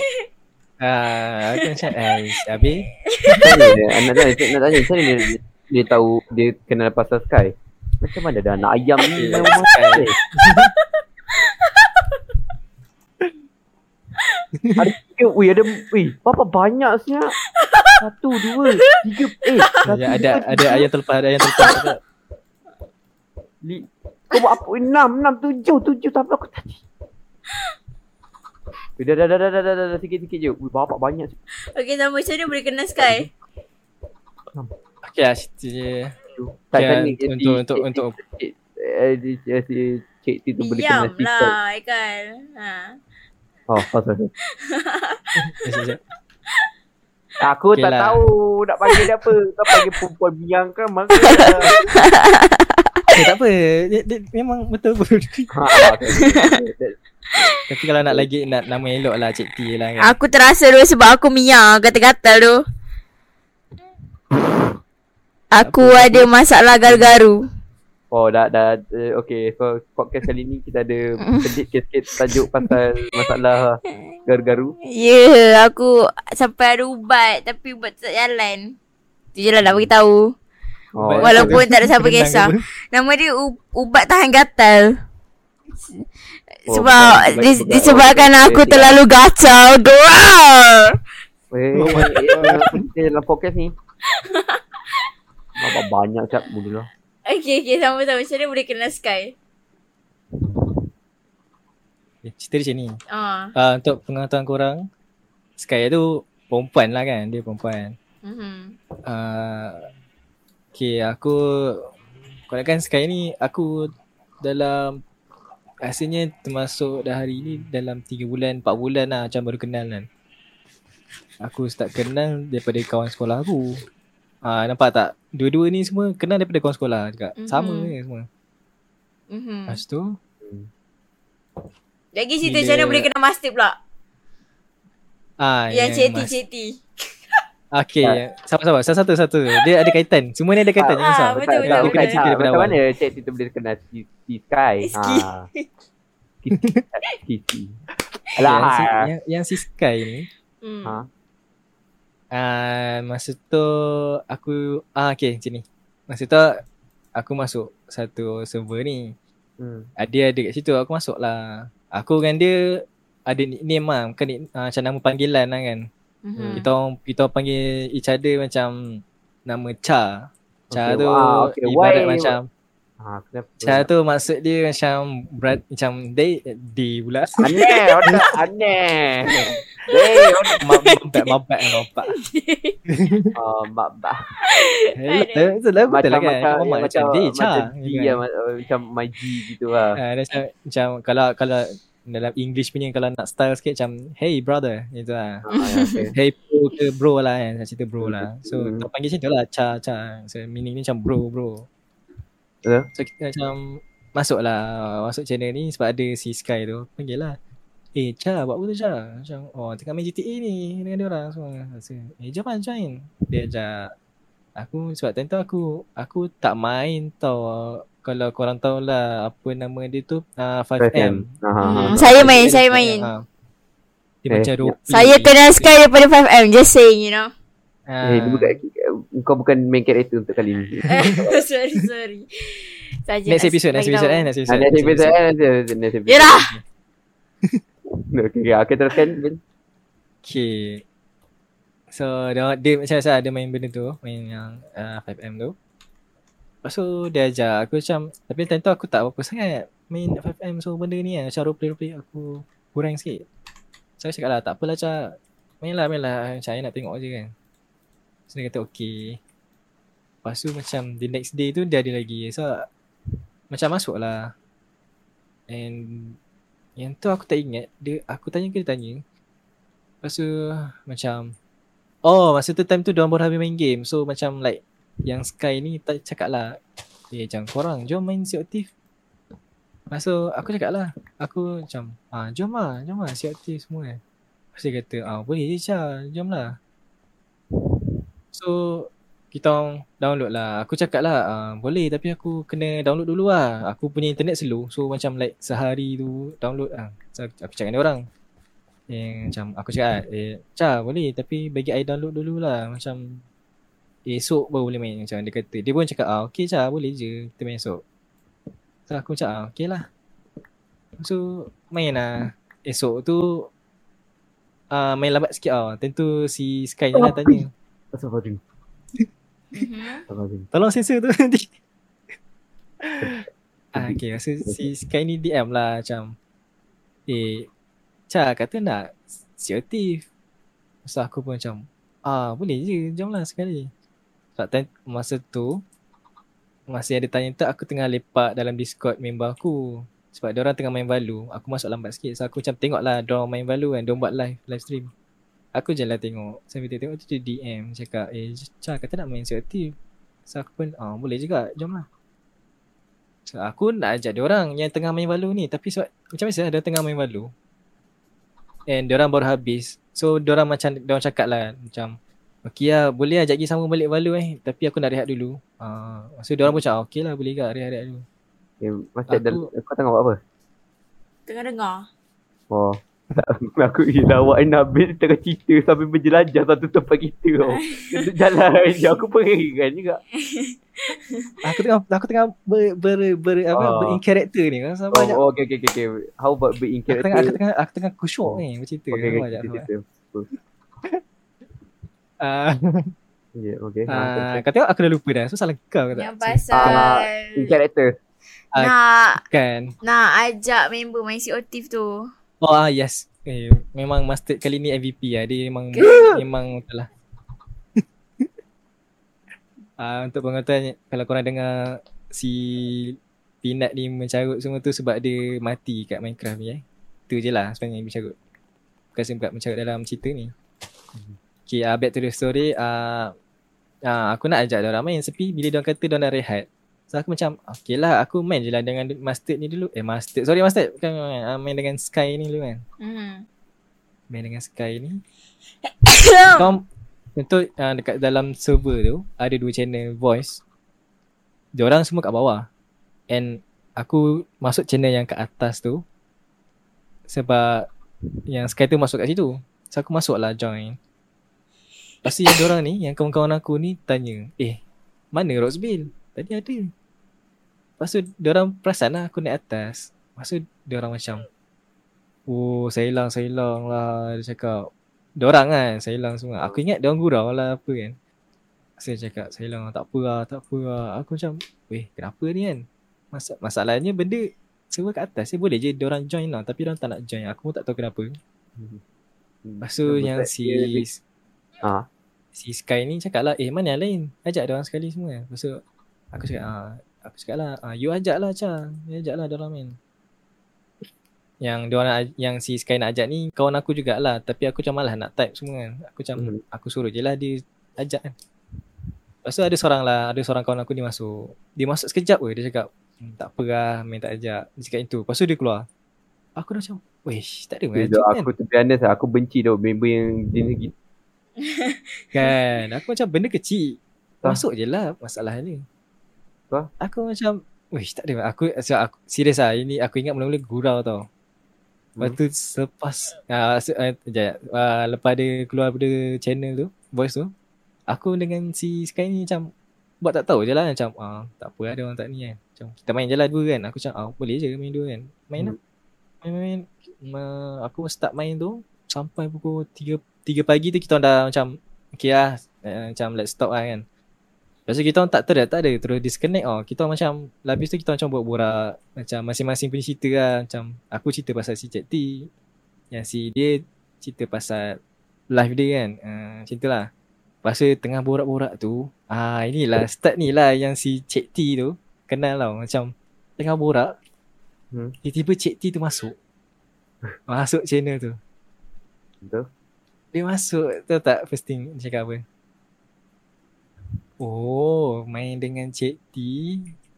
ah, aku macam eh, habis Tanya, nak tanya, nak tanya macam mana dia, dia tahu dia kenal pasal Sky? Macam mana ada anak ayam ni Sky? ada tiga, weh ada, weh berapa banyak siap? Satu, dua, tiga, eh satu, ada ada, dua, ada ayat terlepas, ada ayat terlepas. li, Kau buat apa? Enam, enam, tujuh, tujuh tapi aku tadi. Weh, Dah, dah, dah, dah, dah, dah, dah, dah, sikit-sikit je. Weh, berapa banyak Okay, sama macam mana boleh kenal Sky? Okey lah, cerita je. Tak Ya, tanya untuk- untuk- untuk- eh, si si cik tu boleh kena Diam si lah, Aikal. Ha. Oh, oh sorry. Sekejap. Aku Okey tak lah. tahu nak panggil dia apa. Kau panggil perempuan biang kan maka. Eh, tak apa. Dia, dia, memang betul pun. ha, okay. Tapi kalau nak lagi nak nama elok lah Cik T lah kan. Aku terasa tu sebab aku Mia gatal-gatal tu. Aku ada masalah garu-garu. Oh dah dah uh, okay so podcast kali ni kita ada sedikit sikit tajuk pasal masalah garu-garu. Ya, yeah, aku sampai ada ubat tapi ubat tak jalan. Tu je lah nak beritahu. Oh, Ubat- Walaupun tak ada siapa kisah. Nama dia u- ubat tahan gatal. Oh, Sebab dis, bukan- disebabkan bukan- aku bukan- terlalu gatal. Doa. Eh, Oh eh, dalam podcast ni. Apa banyak cap dulu lah. Okay, okay. Sama-sama. Macam mana boleh kenal Sky? Eh, Cerita dia macam ni. Ah. Uh, untuk pengetahuan korang, Sky tu perempuan lah kan. Dia perempuan. Mm-hmm. Uh, okay, aku kalau kan Sky ni aku dalam rasanya termasuk dah hari ni dalam 3 bulan, 4 bulan lah macam baru kenal kan. Aku start kenal daripada kawan sekolah aku. Ah nampak tak? Dua-dua ni semua kenal daripada kawan sekolah juga. Mhm. Sama je semua. Mm-hmm. Lepas tu Lagi cerita macam mana boleh kenal master pula? ah yang mas- ceti-ceti. Okay, sabar-sabar. Satu-satu. Dia ada kaitan. Semua ni ada kaitan. Jangan Ah, risau. betul, Dia betul, kena betul. cerita daripada Macam awal. mana cik tu boleh kenal si, si Sky? Ski. Ha. Kiki. Kiki. Yang si, Alah. yang, yang si Sky ni Hmm. Ha. Ah, masa tu aku ah okay macam ni. Masa tu aku masuk satu server ni. Hmm. Ah, Dia ada kat situ aku masuk lah. Aku dengan dia ada nickname lah. Bukan nick, ah, macam nama panggilan lah kan. Mm-hmm. Kita orang kita orang panggil each other macam nama Cha. Cha Okay, tu wow, okay. ibarat Why- macam Ha, kenapa? Cha tu maksud dia macam berat macam day di pula. Aneh, aneh. Hey, Mampak mampak mampak. oh, mak bah. Hello, tu lah betul Macam lah kan. macam Macam, macam macam Cha. macam gitu G kan. lah, ma- macam my G gitu lah. Ah, dia macam, macam kalau kalau dalam English punya kalau nak style sikit macam hey brother gitu lah. Okay. Hey bro ke bro lah kan. Macam cerita bro lah. So Hmm. kita panggil macam tu lah cha cha. So meaning ni macam bro bro. Ya. So kita macam masuk lah masuk channel ni sebab ada si Sky tu. Panggil lah. Eh Cha buat apa tu Cha? Macam oh tengah main GTA ni dengan dia orang semua. So, eh jom lah join. Dia ajak. Aku sebab time tu aku aku tak main tau. Kalau korang tahu lah apa nama dia tu uh, 5M. Ha, ha, ha. Hmm, saya main, saya main. Ha. Dia Eh, macam ya. roleplay. Saya kenal Sky daripada 5M. Just saying, you know. Ha. Eh, dia bukan, kau bukan main character untuk kali ni. sorry, sorry. Saja Next nak episode, next bagi episode eh, next episode. next episode eh, next episode, next episode. Yelah. Okay, okay, teruskan. Okay. So dia, dia macam saya ada main benda tu, main yang uh, 5M tu. Lepas tu dia ajak aku macam tapi time tu aku tak apa-apa sangat main 5M so benda ni kan macam roleplay-roleplay aku kurang sikit. So aku cakap lah tak apalah Cak. Main lah, main lah. Macam saya nak tengok je kan. So dia kata okay. Lepas tu macam the next day tu dia ada lagi. So macam masuk lah. And yang tu aku tak ingat. Dia aku tanya ke dia tanya. Lepas tu macam Oh masa tu time tu diorang baru habis main game. So macam like Yang Sky ni tak cakap lah. Eh macam korang jom main Sea of Thief Lepas tu aku cakap lah. Aku macam ah, Jom lah Jom lah Sea of Thief semua kan Lepas dia kata ah, Boleh je Syah. Jom lah. So kita download lah. Aku cakap lah ah, Boleh tapi aku kena download dulu lah. Aku punya internet slow So macam like sehari tu download lah So aku cakap dengan orang. Yang macam aku cakap eh Cha boleh tapi bagi I download dulu lah. Macam esok baru boleh main macam dia kata. Dia pun cakap ah okey Cha boleh je kita main esok. So aku cakap ah okey lah. So main lah. Esok tu ah main lambat sikit ah. Tentu si Sky ni lah tanya. Astagfirullahaladzim. Mhm. Astagfirullahaladzim. tolong sensor tu. Nanti ah okey masa si Sky ni DM lah macam eh Cha kata nak Thief Masa aku pun macam Ah boleh je. Jom lah sekali. Sebab time, masa tu Masa yang dia tanya tu aku tengah lepak dalam discord member aku. Sebab dia orang tengah main Valu. Aku masuk lambat sikit. So aku macam tengok lah dia orang main Valu kan. Dia orang buat live live stream Aku je lah tengok. Sambil tengok tu dia DM Cakap eh Cha kata nak main Thief So aku pun ah boleh juga. Jom lah. So aku nak ajak dia orang yang tengah main Valu ni. Tapi sebab macam biasa dia tengah main Valu And diorang baru habis. So diorang macam Diorang cakap lah Macam Okay lah boleh lah sekejap sama balik Valo eh. Tapi aku nak rehat dulu. Uh, So diorang pun cakap okay lah boleh ke rehat-rehat dulu. Okay, macam Aku- aku... kau tengok buat apa? Tengah dengar. Oh. Aku gila awak Nabil tengah cerita sambil berjelajah satu tempat kita tau. Jalan je aku pengen juga. Aku tengah aku tengah ber, ber, ber apa Oh. ber in character ni kan sama banyak. Oh, oh okay, okay, okay, okay. How about be in Aku tengah aku character? tengah aku tengah kusyuk ni bercerita. Okay, okay, cerita, cerita. Ah, Yeah, okay. ah, kau tengok aku dah lupa dah. So salah kau ke tak? Yang pasal Ah, In character. nak Kan. nak ajak member main Thieves tu. Oh ah, yes. Eh, memang Mustard kali ni MVP lah. Dia memang memang betul lah. Ah, untuk pengetahuan kalau korang dengar si Peanut ni mencarut semua tu sebab dia mati kat Minecraft ni eh. Tu je lah sebenarnya yang mencarut. Bukan sebab mencarut dalam cerita ni. Okay, uh, back to the story. Uh, uh, aku nak ajak diorang main tapi bila diorang kata diorang dah rehat. So aku macam okay lah aku main je lah dengan Mustard ni dulu. Eh Mustard, sorry Mustard. Bukan uh, main dengan Sky ni dulu kan. Hmm. Main dengan Sky ni. Kau Contoh uh, dekat dalam server tu ada dua channel voice. Diorang semua kat bawah. And aku masuk channel yang kat atas tu sebab yang Sky tu masuk kat situ. So aku masuk lah join. Lepas tu yang diorang ni, yang kawan-kawan aku ni tanya, eh mana Roxville? Tadi ada. Lepas tu diorang perasan lah aku naik atas. Lepas tu diorang macam, oh saya hilang, saya hilang lah. Dia cakap, Diorang kan saya hilang semua. Aku ingat diorang gurau lah apa kan. Saya cakap saya hilang tak apa lah, tak apa lah. Aku macam, weh kenapa ni kan? Masa, masalahnya benda server kat atas dia boleh je diorang join lah. Tapi diorang tak nak join. Aku pun tak tahu kenapa. Lepas tu yang si Ah. si Sky ni cakap lah, eh mana yang lain? Ajak diorang sekali semua. Lepas tu aku cakap, ah, aku cakap lah, ah, you ajak lah Cha. You ajak lah diorang main. Yang diorang nak- yang si Sky nak ajak ni kawan aku jugalah tapi aku macam malas nak type semua kan. Aku macam Hmm. aku suruh je lah dia ajak kan. Lepas tu ada seorang lah, ada seorang kawan aku ni masuk. Dia masuk sekejap je dia cakap, hmm, tak apa lah main tak ajak. Dia cakap itu. Lepas tu dia keluar. Aku dah macam, wesh tak ada mengajak kan. aku to be honest lah, aku benci tau member yang jenis gitu. Kan Aku macam benda kecil. Masuk je lah masalah ni Tak. Aku macam Wish tak ada Aku, so, aku Serius lah Ini aku ingat mula-mula gurau tau Lepas Hmm. tu selepas uh, se, uh, Sekejap uh, Lepas dia keluar daripada channel tu Voice tu Aku dengan si Sky ni macam Buat tak tahu je lah Macam ah, Tak apa lah dia orang tak ni kan Macam kita main je lah dua kan Aku macam ah, boleh je main dua kan Main Hmm. lah Main-main Ma- Aku start main tu Sampai pukul 3 3 pagi tu kita dah macam Okay lah uh, Macam let's stop lah kan Lepas tu kita orang tak ter tak ada Terus disconnect oh. Kita macam Habis tu kita macam buat borak Macam masing-masing punya cerita lah Macam Aku cerita pasal si Cik T Yang si dia Cerita pasal Live dia kan uh, Macam lah Lepas tu tengah borak-borak tu Ah inilah Start ni lah Yang si Cik T tu Kenal tau Macam Tengah borak Hmm. Tiba-tiba Cik T tu masuk Masuk channel tu Betul? dia masuk Tahu tak first thing dia cakap apa Oh main dengan Cik T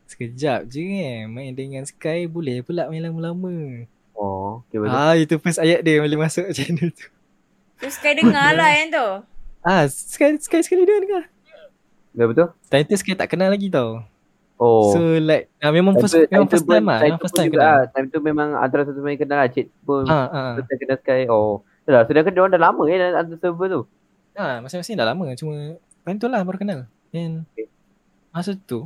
Sekejap je kan Main dengan Sky Boleh pula main lama-lama Oh, okay betul. Ah itu first ayat dia Boleh masuk channel tu Terus Sky dengar lah yang tu. Ah Sky, Sky sekali dia dengar Dah betul? Time tu Sky tak kenal lagi tau Oh. So like ah, Memang first, Time tu- memang time tu first time pun- lah time Memang tu first time kenal lah. Time tu memang antara satu main kenal lah. Cik pun Ah, ah, first time kenal Sky. Oh. Dah, sedangkan dia orang dah lama kan antara server tu. ah, Masing-masing dah lama Cuma Time tu lah baru kenal Okay. Masa tu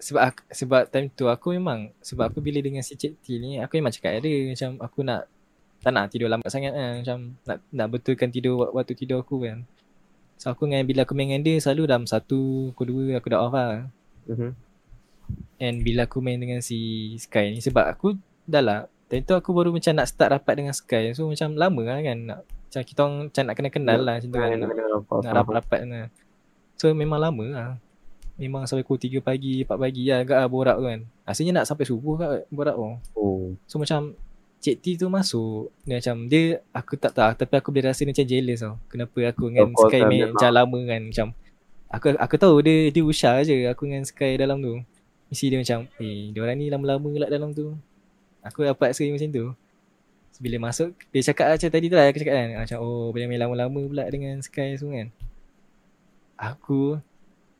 sebab aku, sebab time tu aku memang sebab aku bila dengan si Cik T ni aku memang cakap dia macam aku nak tak nak tidur lambat sangat kan. Macam nak nak betulkan tidur wak- waktu tidur aku kan. So aku dengan bila aku main dengan dia selalu dalam satu pukul dua aku dah off lah. Mhm. and bila aku main dengan si Sky ni sebab aku dah lah time tu aku baru macam nak start rapat dengan Sky. So macam lama lah kan nak macam kita orang macam nak kenal-kenal lah macam tu kan nak, nak rapat-rapat kan so memang lama lah. Memang sampai pukul 3 pagi 4 pagi lah agak lah borak tu kan. Asalnya nak sampai subuh kat borak tu Oh. so macam Cik T tu masuk dia macam dia aku tak tahu tapi aku boleh rasa dia macam jealous tau. Kenapa aku dengan course Sky lah, main macam lama kan macam aku aku tahu dia dia usah je aku dengan Sky dalam tu. Mesti dia macam eh dia orang ni lama-lama lah dalam tu. Aku dapat rasa macam tu. Bila masuk dia cakap macam tadi tu lah aku cakap kan macam oh boleh main lama-lama pula dengan Sky semua kan Aku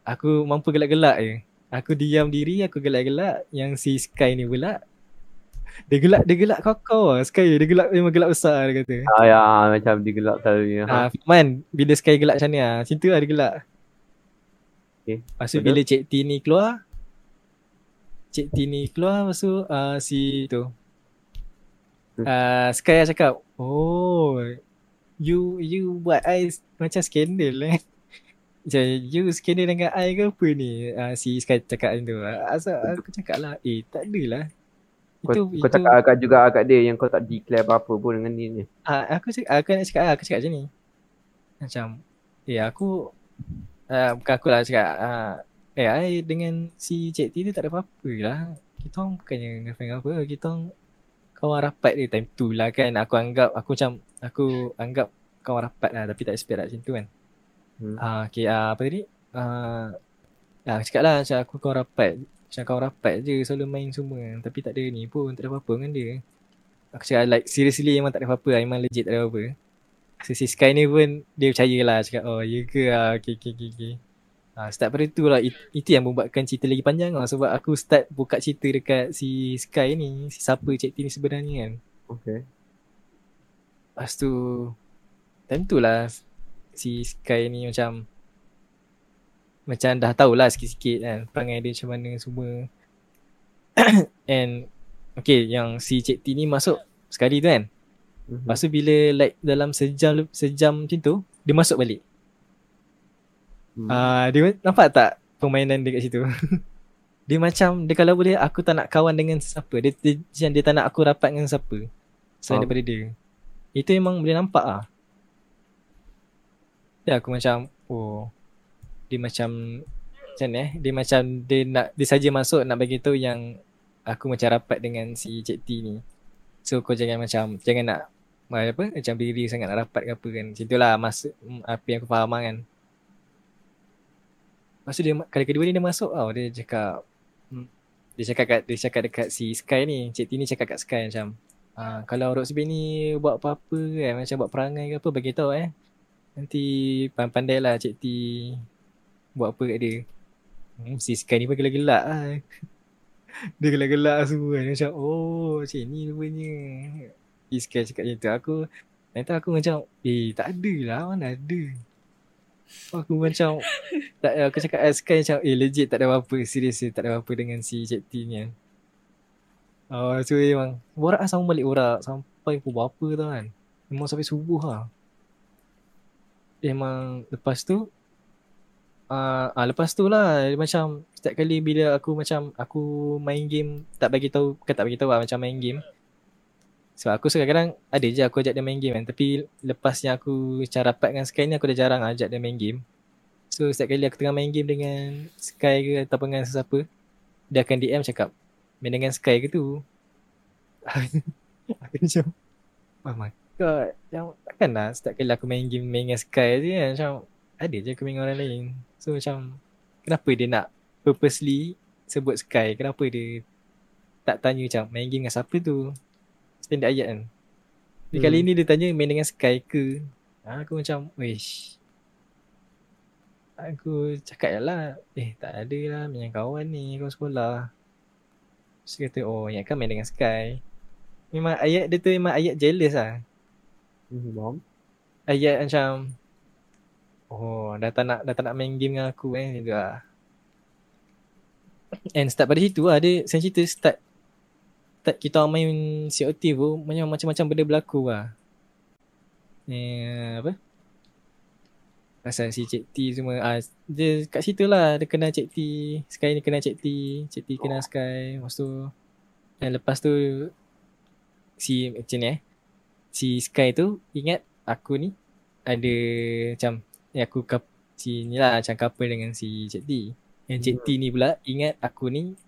Aku mampu gelak-gelak je. Aku diam diri aku gelak-gelak. Yang si Sky ni pula Dia gelak dia gelak kau lah Sky dia gelak memang gelak besar dia kata. Ah ya macam dia gelap selalunya. Ah, Man bila Sky gelak macam ni Macam tu lah dia gelak. Okay, Lepas tu betul. bila Cik T ni keluar Cik T ni keluar Lepas tu uh, si tu. Uh, Sky cakap Oh You you buat I macam skandal eh Macam you skandal dengan I ke apa ni? Uh, Si Sky cakap macam tu. Asal aku cakap lah Eh tak adalah Kau, Itu, kau itu cakap agak juga agak dia yang kau tak declare apa-apa pun dengan dia ni. uh, Aku cakap Aku nak cakap lah Aku cakap macam ni. Macam Eh aku uh, Bukan aku lah cakap. Uh, Eh I dengan si Cik T tu tak ada apa-apa lah. Kita orang bukannya girlfriend apa Kita orang kawan rapat dia time tu lah kan Aku anggap Aku macam Aku anggap kawan rapat lah Tapi tak expect lah macam tu kan Hmm. Ah, okay, ah, apa tadi? Ah, ah, aku cakap lah macam aku kawan rapat. Macam kawan rapat je selalu main semua. Tapi tak ada ni pun, tak ada apa-apa dengan dia. Aku cakap like seriously memang tak ada apa-apa lah. Memang legit tak ada apa-apa. So si Sky ni pun dia percaya lah. Cakap oh ya ke ah, okay, okay, okay, okay. Ah, start pada tu lah. It, itu yang membuatkan cerita lagi panjang lah. Sebab aku start buka cerita dekat si Sky ni. Si siapa Cik T ni sebenarnya kan. Okay. Lepas tu Time tu lah Si Sky ni macam Macam dah tahulah sikit-sikit kan Perangai dia macam mana semua And Okay yang si Cik T ni masuk Sekali tu kan Mhm. Lepas tu bila like dalam sejam Sejam macam tu Dia masuk balik Hmm. Ah, Dia nampak tak Permainan dia kat situ Dia macam Dia kalau boleh Aku tak nak kawan dengan siapa Dia, dia, dia, dia tak nak aku rapat dengan siapa Selain Faham. daripada dia Itu memang boleh nampak ah. Ya aku macam Oh Dia macam Macam ni eh? Dia macam Dia nak Dia saja masuk Nak bagi tahu yang Aku macam rapat dengan si Cik T ni. So kau jangan macam Jangan nak apa macam diri sangat nak rapat ke apa kan. Macam tu lah maksud mm, apa yang aku faham lah kan. Tu dia kali kedua ni dia masuk tau. Dia cakap mm, Dia cakap kat Dia cakap dekat si Sky ni. Cik T ni cakap kat Sky macam ah, Kalau Roxby ni buat apa-apa kan? Macam buat perangai ke apa? Bagi tahu eh Nanti pandai-pandai lah Cik T Buat apa kat dia. Hmm, Si Sky ni pun gelak-gelak lah. Dia gelak-gelak semua. Dia macam oh macam ni rupanya. Sky cakap macam tu. Aku Nanti aku macam Eh tak ada lah. Mana ada? Aku macam tak, Aku cakap Sky macam Eh legit tak ada apa-apa. Serius tak ada apa-apa dengan si Cik T ni. Oh so memang Borak lah sama balik borak. Sampai pukul berapa tau kan. Memang sampai subuh lah Memang lepas tu uh, ah, Lepas tu lah Macam setiap kali bila aku macam Aku main game Tak bagi tahu Bukan tak bagi tahu lah Macam main game. Sebab aku kadang-kadang Ada je aku ajak dia main game kan. Tapi lepasnya aku Macam rapat dengan Sky ni Aku dah jarang ajak dia main game. So setiap kali aku tengah main game dengan Sky ke Ataupun dengan sesiapa Dia akan DM cakap Main dengan Sky ke tu? Aku macam Oh my god Macam takkan lah Setiap kali aku main game Main dengan Sky je kan Macam Ada je aku main dengan orang lain. So macam Kenapa dia nak Purposely Sebut Sky? Kenapa dia Tak tanya macam Main game dengan siapa tu? Standard ayat kan. Di Hmm. kali ni dia tanya Main dengan Sky ke? Ha, Aku macam Wish Aku cakap lah Eh tak ada lah Main dengan kawan ni Kawan sekolah. Terus kata Oh ingatkan main dengan Sky. Memang ayat dia tu Memang ayat jealous lah faham. Ayat macam Oh dah tak nak Dah tak nak main game dengan aku eh tu lah And start pada situ lah Dia saya cerita start Start kita main COT pun Macam macam-macam benda berlaku lah. Eh, Apa? Pasal si Cik T semua ah, Dia kat situ lah Dia kenal Cik T Sky ni kenal Cik T Cik T kenal Sky Lepas tu Dan lepas tu Si macam ni eh Si Sky tu ingat aku ni Ada macam Yang aku kap, si ni lah macam couple dengan si Cik T. Yang Cik T ni pula ingat aku ni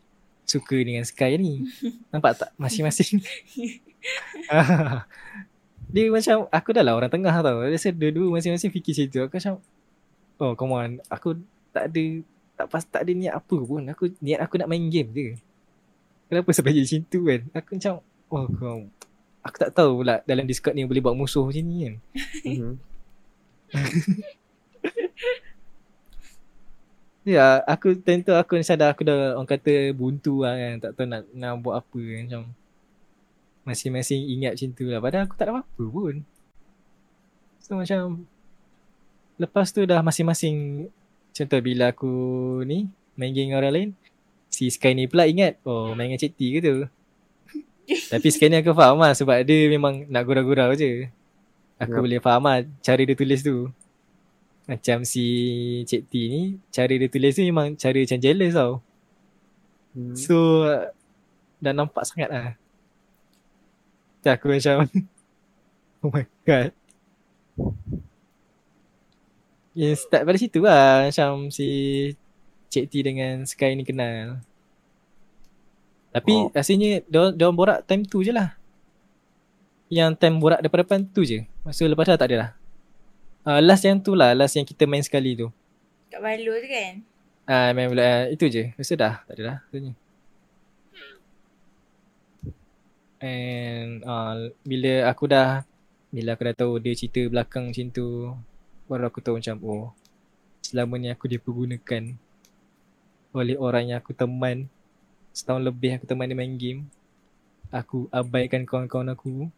Suka dengan Sky ni. Nampak tak? Masing-masing. Dia macam Aku dah lah orang tengah tau. Rasa dua-dua masing-masing fikir macam tu. Aku macam Oh come on. Aku tak ada Tak pas tak ada niat apa pun. Aku niat aku nak main game je. Kenapa sampai jadi macam tu kan? Aku macam Oh kau Aku tak tahu pula Dalam Discord ni boleh buat musuh macam ni kan Mhm. Ya, aku tentu aku ni sadar aku dah orang kata buntu lah kan. Tak tahu nak, nak buat apa kan. Macam masing-masing ingat macam tu lah. Padahal aku tak ada apa-apa pun. So macam lepas tu dah masing-masing contoh bila aku ni main game dengan orang lain. Si Sky ni pula ingat oh main dengan Cik T ke tu. Tapi Sky ni aku faham lah sebab dia memang nak gurau-gurau je. Aku Yep. boleh faham lah cara dia tulis tu. Macam si Cik T ni, cara dia tulis tu memang cara macam jealous tau. Hmm. So, dah nampak sangat lah. Macam aku macam, oh my god. Ya, start pada situ lah. Macam si Cik T dengan Sky ni kenal. Tapi Oh. rasanya dia orang borak time tu je lah. Yang time borak daripada depan tu je. Masa lepas tu tak ada lah. Uh, last yang tu lah, last yang kita main sekali tu. Kat Balu tu kan. Ah, main bola uh, itu je. Tu dah, tak ada dah katanya. And uh, bila aku dah bila aku dah tahu dia cerita belakang macam tu, baru aku tahu macam oh selama ni aku dipergunakan oleh orang yang aku teman setahun lebih aku teman dia main game. Aku abaikan kawan-kawan aku.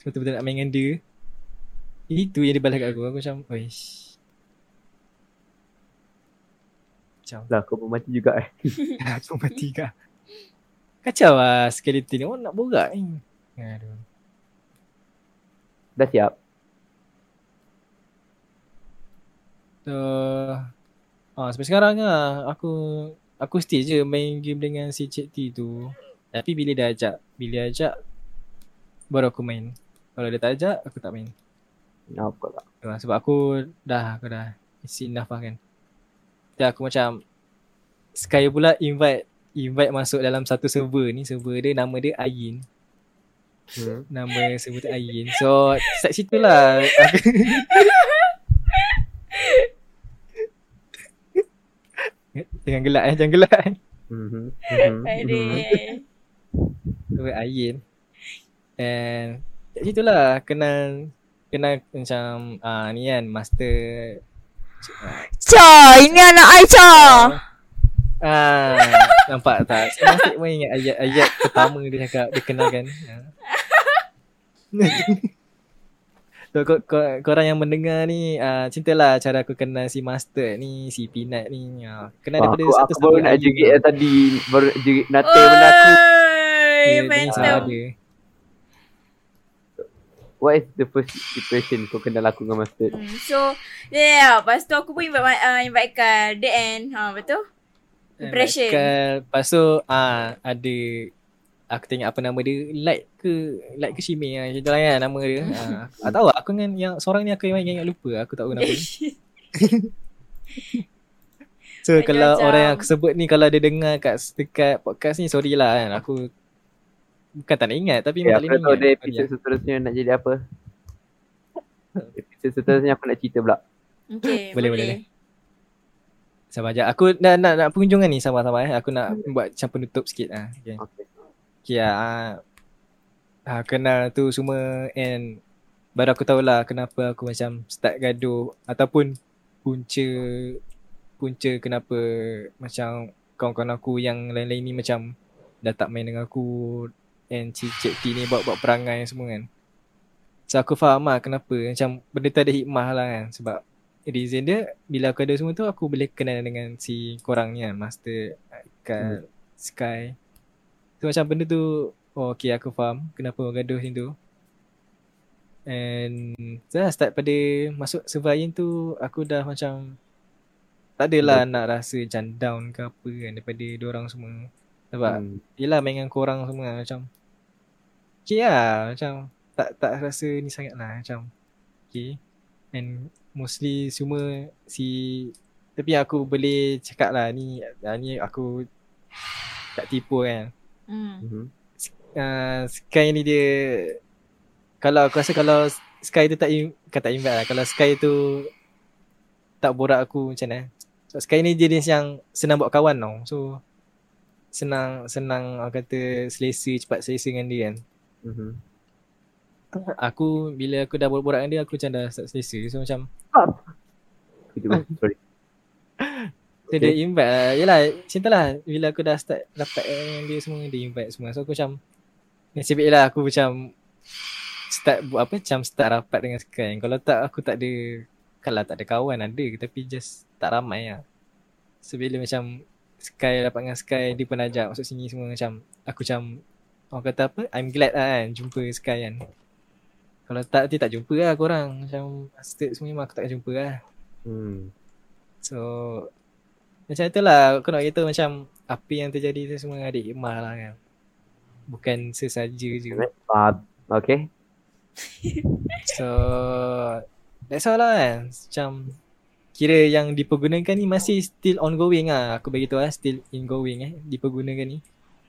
Sebab tu nak main dengan dia. Itu yang dia balas kat aku. Aku macam, oish. Macam, Lah kau pun mati juga eh. Aku mati kah Kacau lah skeleton ni Orang nak borak ni Aduh Dah siap. So ah, Sampai sekarang lah Aku Aku stay je main game dengan si Cik T tu. Tapi bila dia ajak Bila dia ajak Baru aku main. Kalau dia tak ajak Aku tak main. Apa lah. Ah, Sebab aku dah Aku dah It's enough lah kan. Jadi aku macam Sky pula invite Invite masuk dalam satu server ni. Server dia nama dia Ayin. Hmm. Nama server tu Ayin. So start situ lah Jangan gelak eh Jangan gelak eh Mhm. Mhm. Ayin And Kat situ lah Kenal Kenal macam ah Ni kan Master Cha, ini anak I Cha. Ah, nampak tak? Saya masih pun ingat ayat-ayat pertama dia cakap dia kenalkan. So, kor, kor, korang yang mendengar ni uh, cintalah cara aku kenal si Master ni, si Peanut ni. Uh, kenal daripada aku, satu aku baru nak jerit yang tadi. Baru nak jerit nata benda aku. Oi, dia ada. What is the first impression kau kenal aku dengan Mustard? Hmm, so, yeah, lepas tu aku pun invite, uh, invite kat the end. Ha, betul? Impression. Kan, lepas tu ah, ada aku tengok apa nama dia Light ke Light ke Shimei lah macam tu lah kan nama dia ah, tak tahu lah, aku dengan yang seorang ni aku yang ingat lupa aku tak tahu kenapa So Macam- kalau macam- orang yang aku sebut ni kalau dia dengar kat dekat podcast ni sorry lah kan aku bukan tak nak ingat tapi Ya, memang tak aku boleh tahu ingat. dia Sorry episod lah. seterusnya nak jadi apa. episod seterusnya aku nak cerita pula. Okay, Boleh, boleh. boleh. Sabar je. Aku nak nak, nak pengunjungan ni sama-sama eh. Aku nak buat macam penutup sikit ah. Okay. Okay. Okay ah. Ah kenal tu semua and baru aku tahulah kenapa aku macam start gaduh ataupun punca punca kenapa macam kawan-kawan aku yang lain-lain ni macam dah tak main dengan aku and si Cik T ni buat-buat perangai semua kan. So aku faham lah kenapa macam benda tu ada hikmah lah kan sebab reason dia bila aku ada semua tu aku boleh kenal dengan si korang ni kan Master kat Sky. So macam benda tu oh okay aku faham kenapa orang gaduh macam tu. And so dah start pada masuk surviving tu aku dah macam tak adalah nak rasa macam down ke apa kan daripada orang semua. Sebab Hmm. Yelah main dengan korang semua macam Okay lah macam tak tak rasa ni sangat lah macam Okay And mostly semua si Tapi aku boleh cakap lah ni Ni aku tak tipu kan Hmm. Mhm. Uh, Sky ni dia Kalau aku rasa kalau Sky tu tak Bukan tak invite lah Kalau Sky tu Tak borak aku macam mana so, Sky ni jenis yang Senang buat kawan tau So Senang Senang orang kata Selesa Cepat selesa dengan dia kan Mhm. Aku Bila aku dah borak-borak dengan dia Aku macam dah start selesa So macam juga, sorry. Okay. Dia invite lah. Yelah, cinta lah. Bila aku dah start dapat dengan dia semua, dia invite semua. So aku macam, nasib baik lah aku macam start buat apa, macam start rapat dengan Sky. Kalau tak, aku tak ada, kalau tak ada kawan ada tapi just tak ramai lah. So bila macam Sky dapat dengan Sky, dia pun ajak masuk sini semua macam, aku macam, orang kata apa, I'm glad lah kan jumpa Sky kan. Kalau tak, nanti tak jumpa lah korang. Macam, start semua memang aku takkan jumpa lah. Hmm. So macam itulah aku nak kata macam apa yang terjadi tu semua adik Imah lah kan. Bukan sesaja je. Uh, okay. So that's all lah kan. Macam kira yang dipergunakan ni masih still ongoing lah. Aku bagi tahu lah still ingoing eh dipergunakan ni.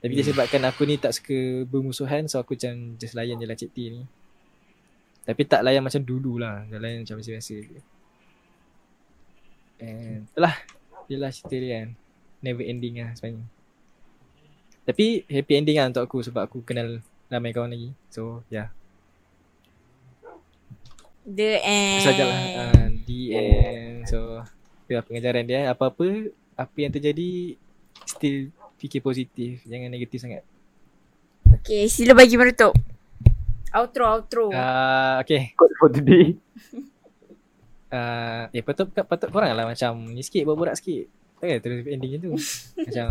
Tapi dia sebabkan aku ni tak suka bermusuhan so aku macam just layan je lah cik T ni. Tapi tak layan macam dulu lah. Layan macam biasa-biasa je. And itulah Yelah cerita dia kan Never ending lah sebenarnya Tapi happy ending lah untuk aku Sebab aku kenal ramai kawan lagi. So yeah The end Sajalah. uh, The end. So Itulah pengajaran dia. Apa-apa Apa yang terjadi Still fikir positif. Jangan negatif sangat. Okay sila bagi menutup Outro outro. Uh, Okay. Code for today. uh, Eh patut, patut korang lah macam Ni sikit borak sikit Takkan terus ending macam tu Macam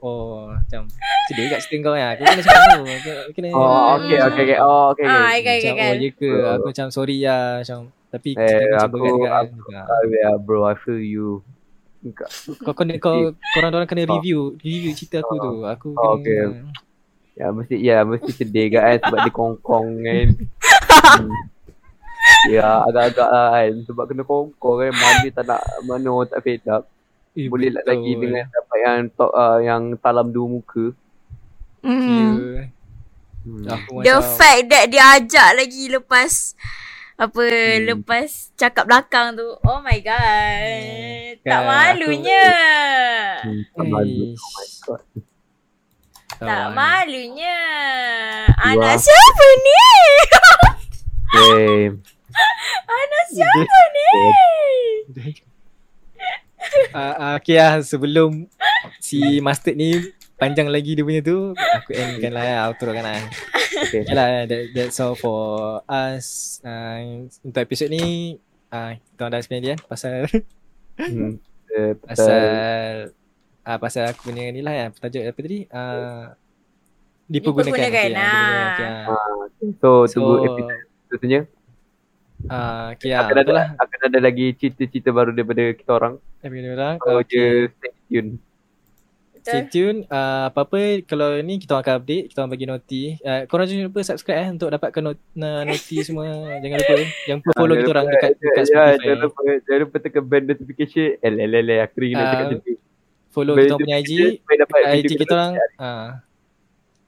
Oh Macam Sedih kat cerita kau kan Aku kena cakap tu Aku kena Oh, okay, okay, okay. Oh, okay, Ah, okay. okay, okay, macam, okay. oh ya ke Aku macam sorry lah Macam Tapi Eh, kita macam aku- kan aku- juga. Ah, yeah, bro, I feel you. Kau kena kau Korang-korang kena review Review cerita aku tu Aku Oh, kena okay. Ya, mesti, ya, mesti sedih kan sebab dia kongkong kan. Hmm. Ya, agak-agak lah kan. Sebab kena kongkong kan. Mana tak nak, mana orang tak fed up. Eh, Boleh lah betul. lagi dengan dapat yang top, uh, yang talam dua muka. mm. Ya. Hmm. Aku The macam fact that dia ajak lagi lepas apa Hmm. lepas cakap belakang tu. Oh my god. tak Kan, malunya. Hmm, tak malu. Oh my god. Tak malunya. Anak are- siapa ni? Okay. Anak siapa ni? uh, uh, Okay lah sebelum Si Mustard ni Panjang lagi dia punya tu Aku endkan lah ya, Outro kan lah Okay. Okay lah that, That's all for us uh, Untuk episod ni uh, Kita orang dah explain dia Pasal Hmm. Pasal uh, Pasal aku punya ni lah ya Tajuk apa tadi uh, Dipergunakan Dipergunakan, okay, ah. okay, ah. so, So tunggu episod seterusnya. Uh, Okay lah akan ada Itulah. akan ada lagi cerita-cerita baru daripada kita orang. Episode orang. So, Okay je stay tune. Stay tune uh, Apa-apa Kalau ni kita akan update Kita orang bagi noti. Uh, Korang jangan lupa subscribe eh Untuk dapatkan not, noti semua. Jangan lupa eh. Jangan lupa follow kita orang Dekat, dekat ya, Spotify jangan lupa, jangan lupa tekan bell notification. Eh, lele, lele, aku ring nak Ah, cakap tu. Follow kita punya IG IG kita orang.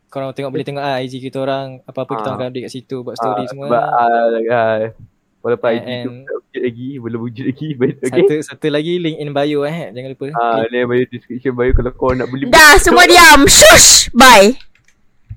Korang tengok boleh tengok ah IG kita orang. Apa-apa kita Ah. akan update kat situ Buat story Ah, semua. Sebab, ah, ah, walaupun And- IG tu tak wujud lagi, belum wujud lagi. but Okay. Satu satu lagi link in bio eh Jangan lupa Ah, ni yang bagi description bio kalau kau nak beli Dah semua diam. Shush. Bye.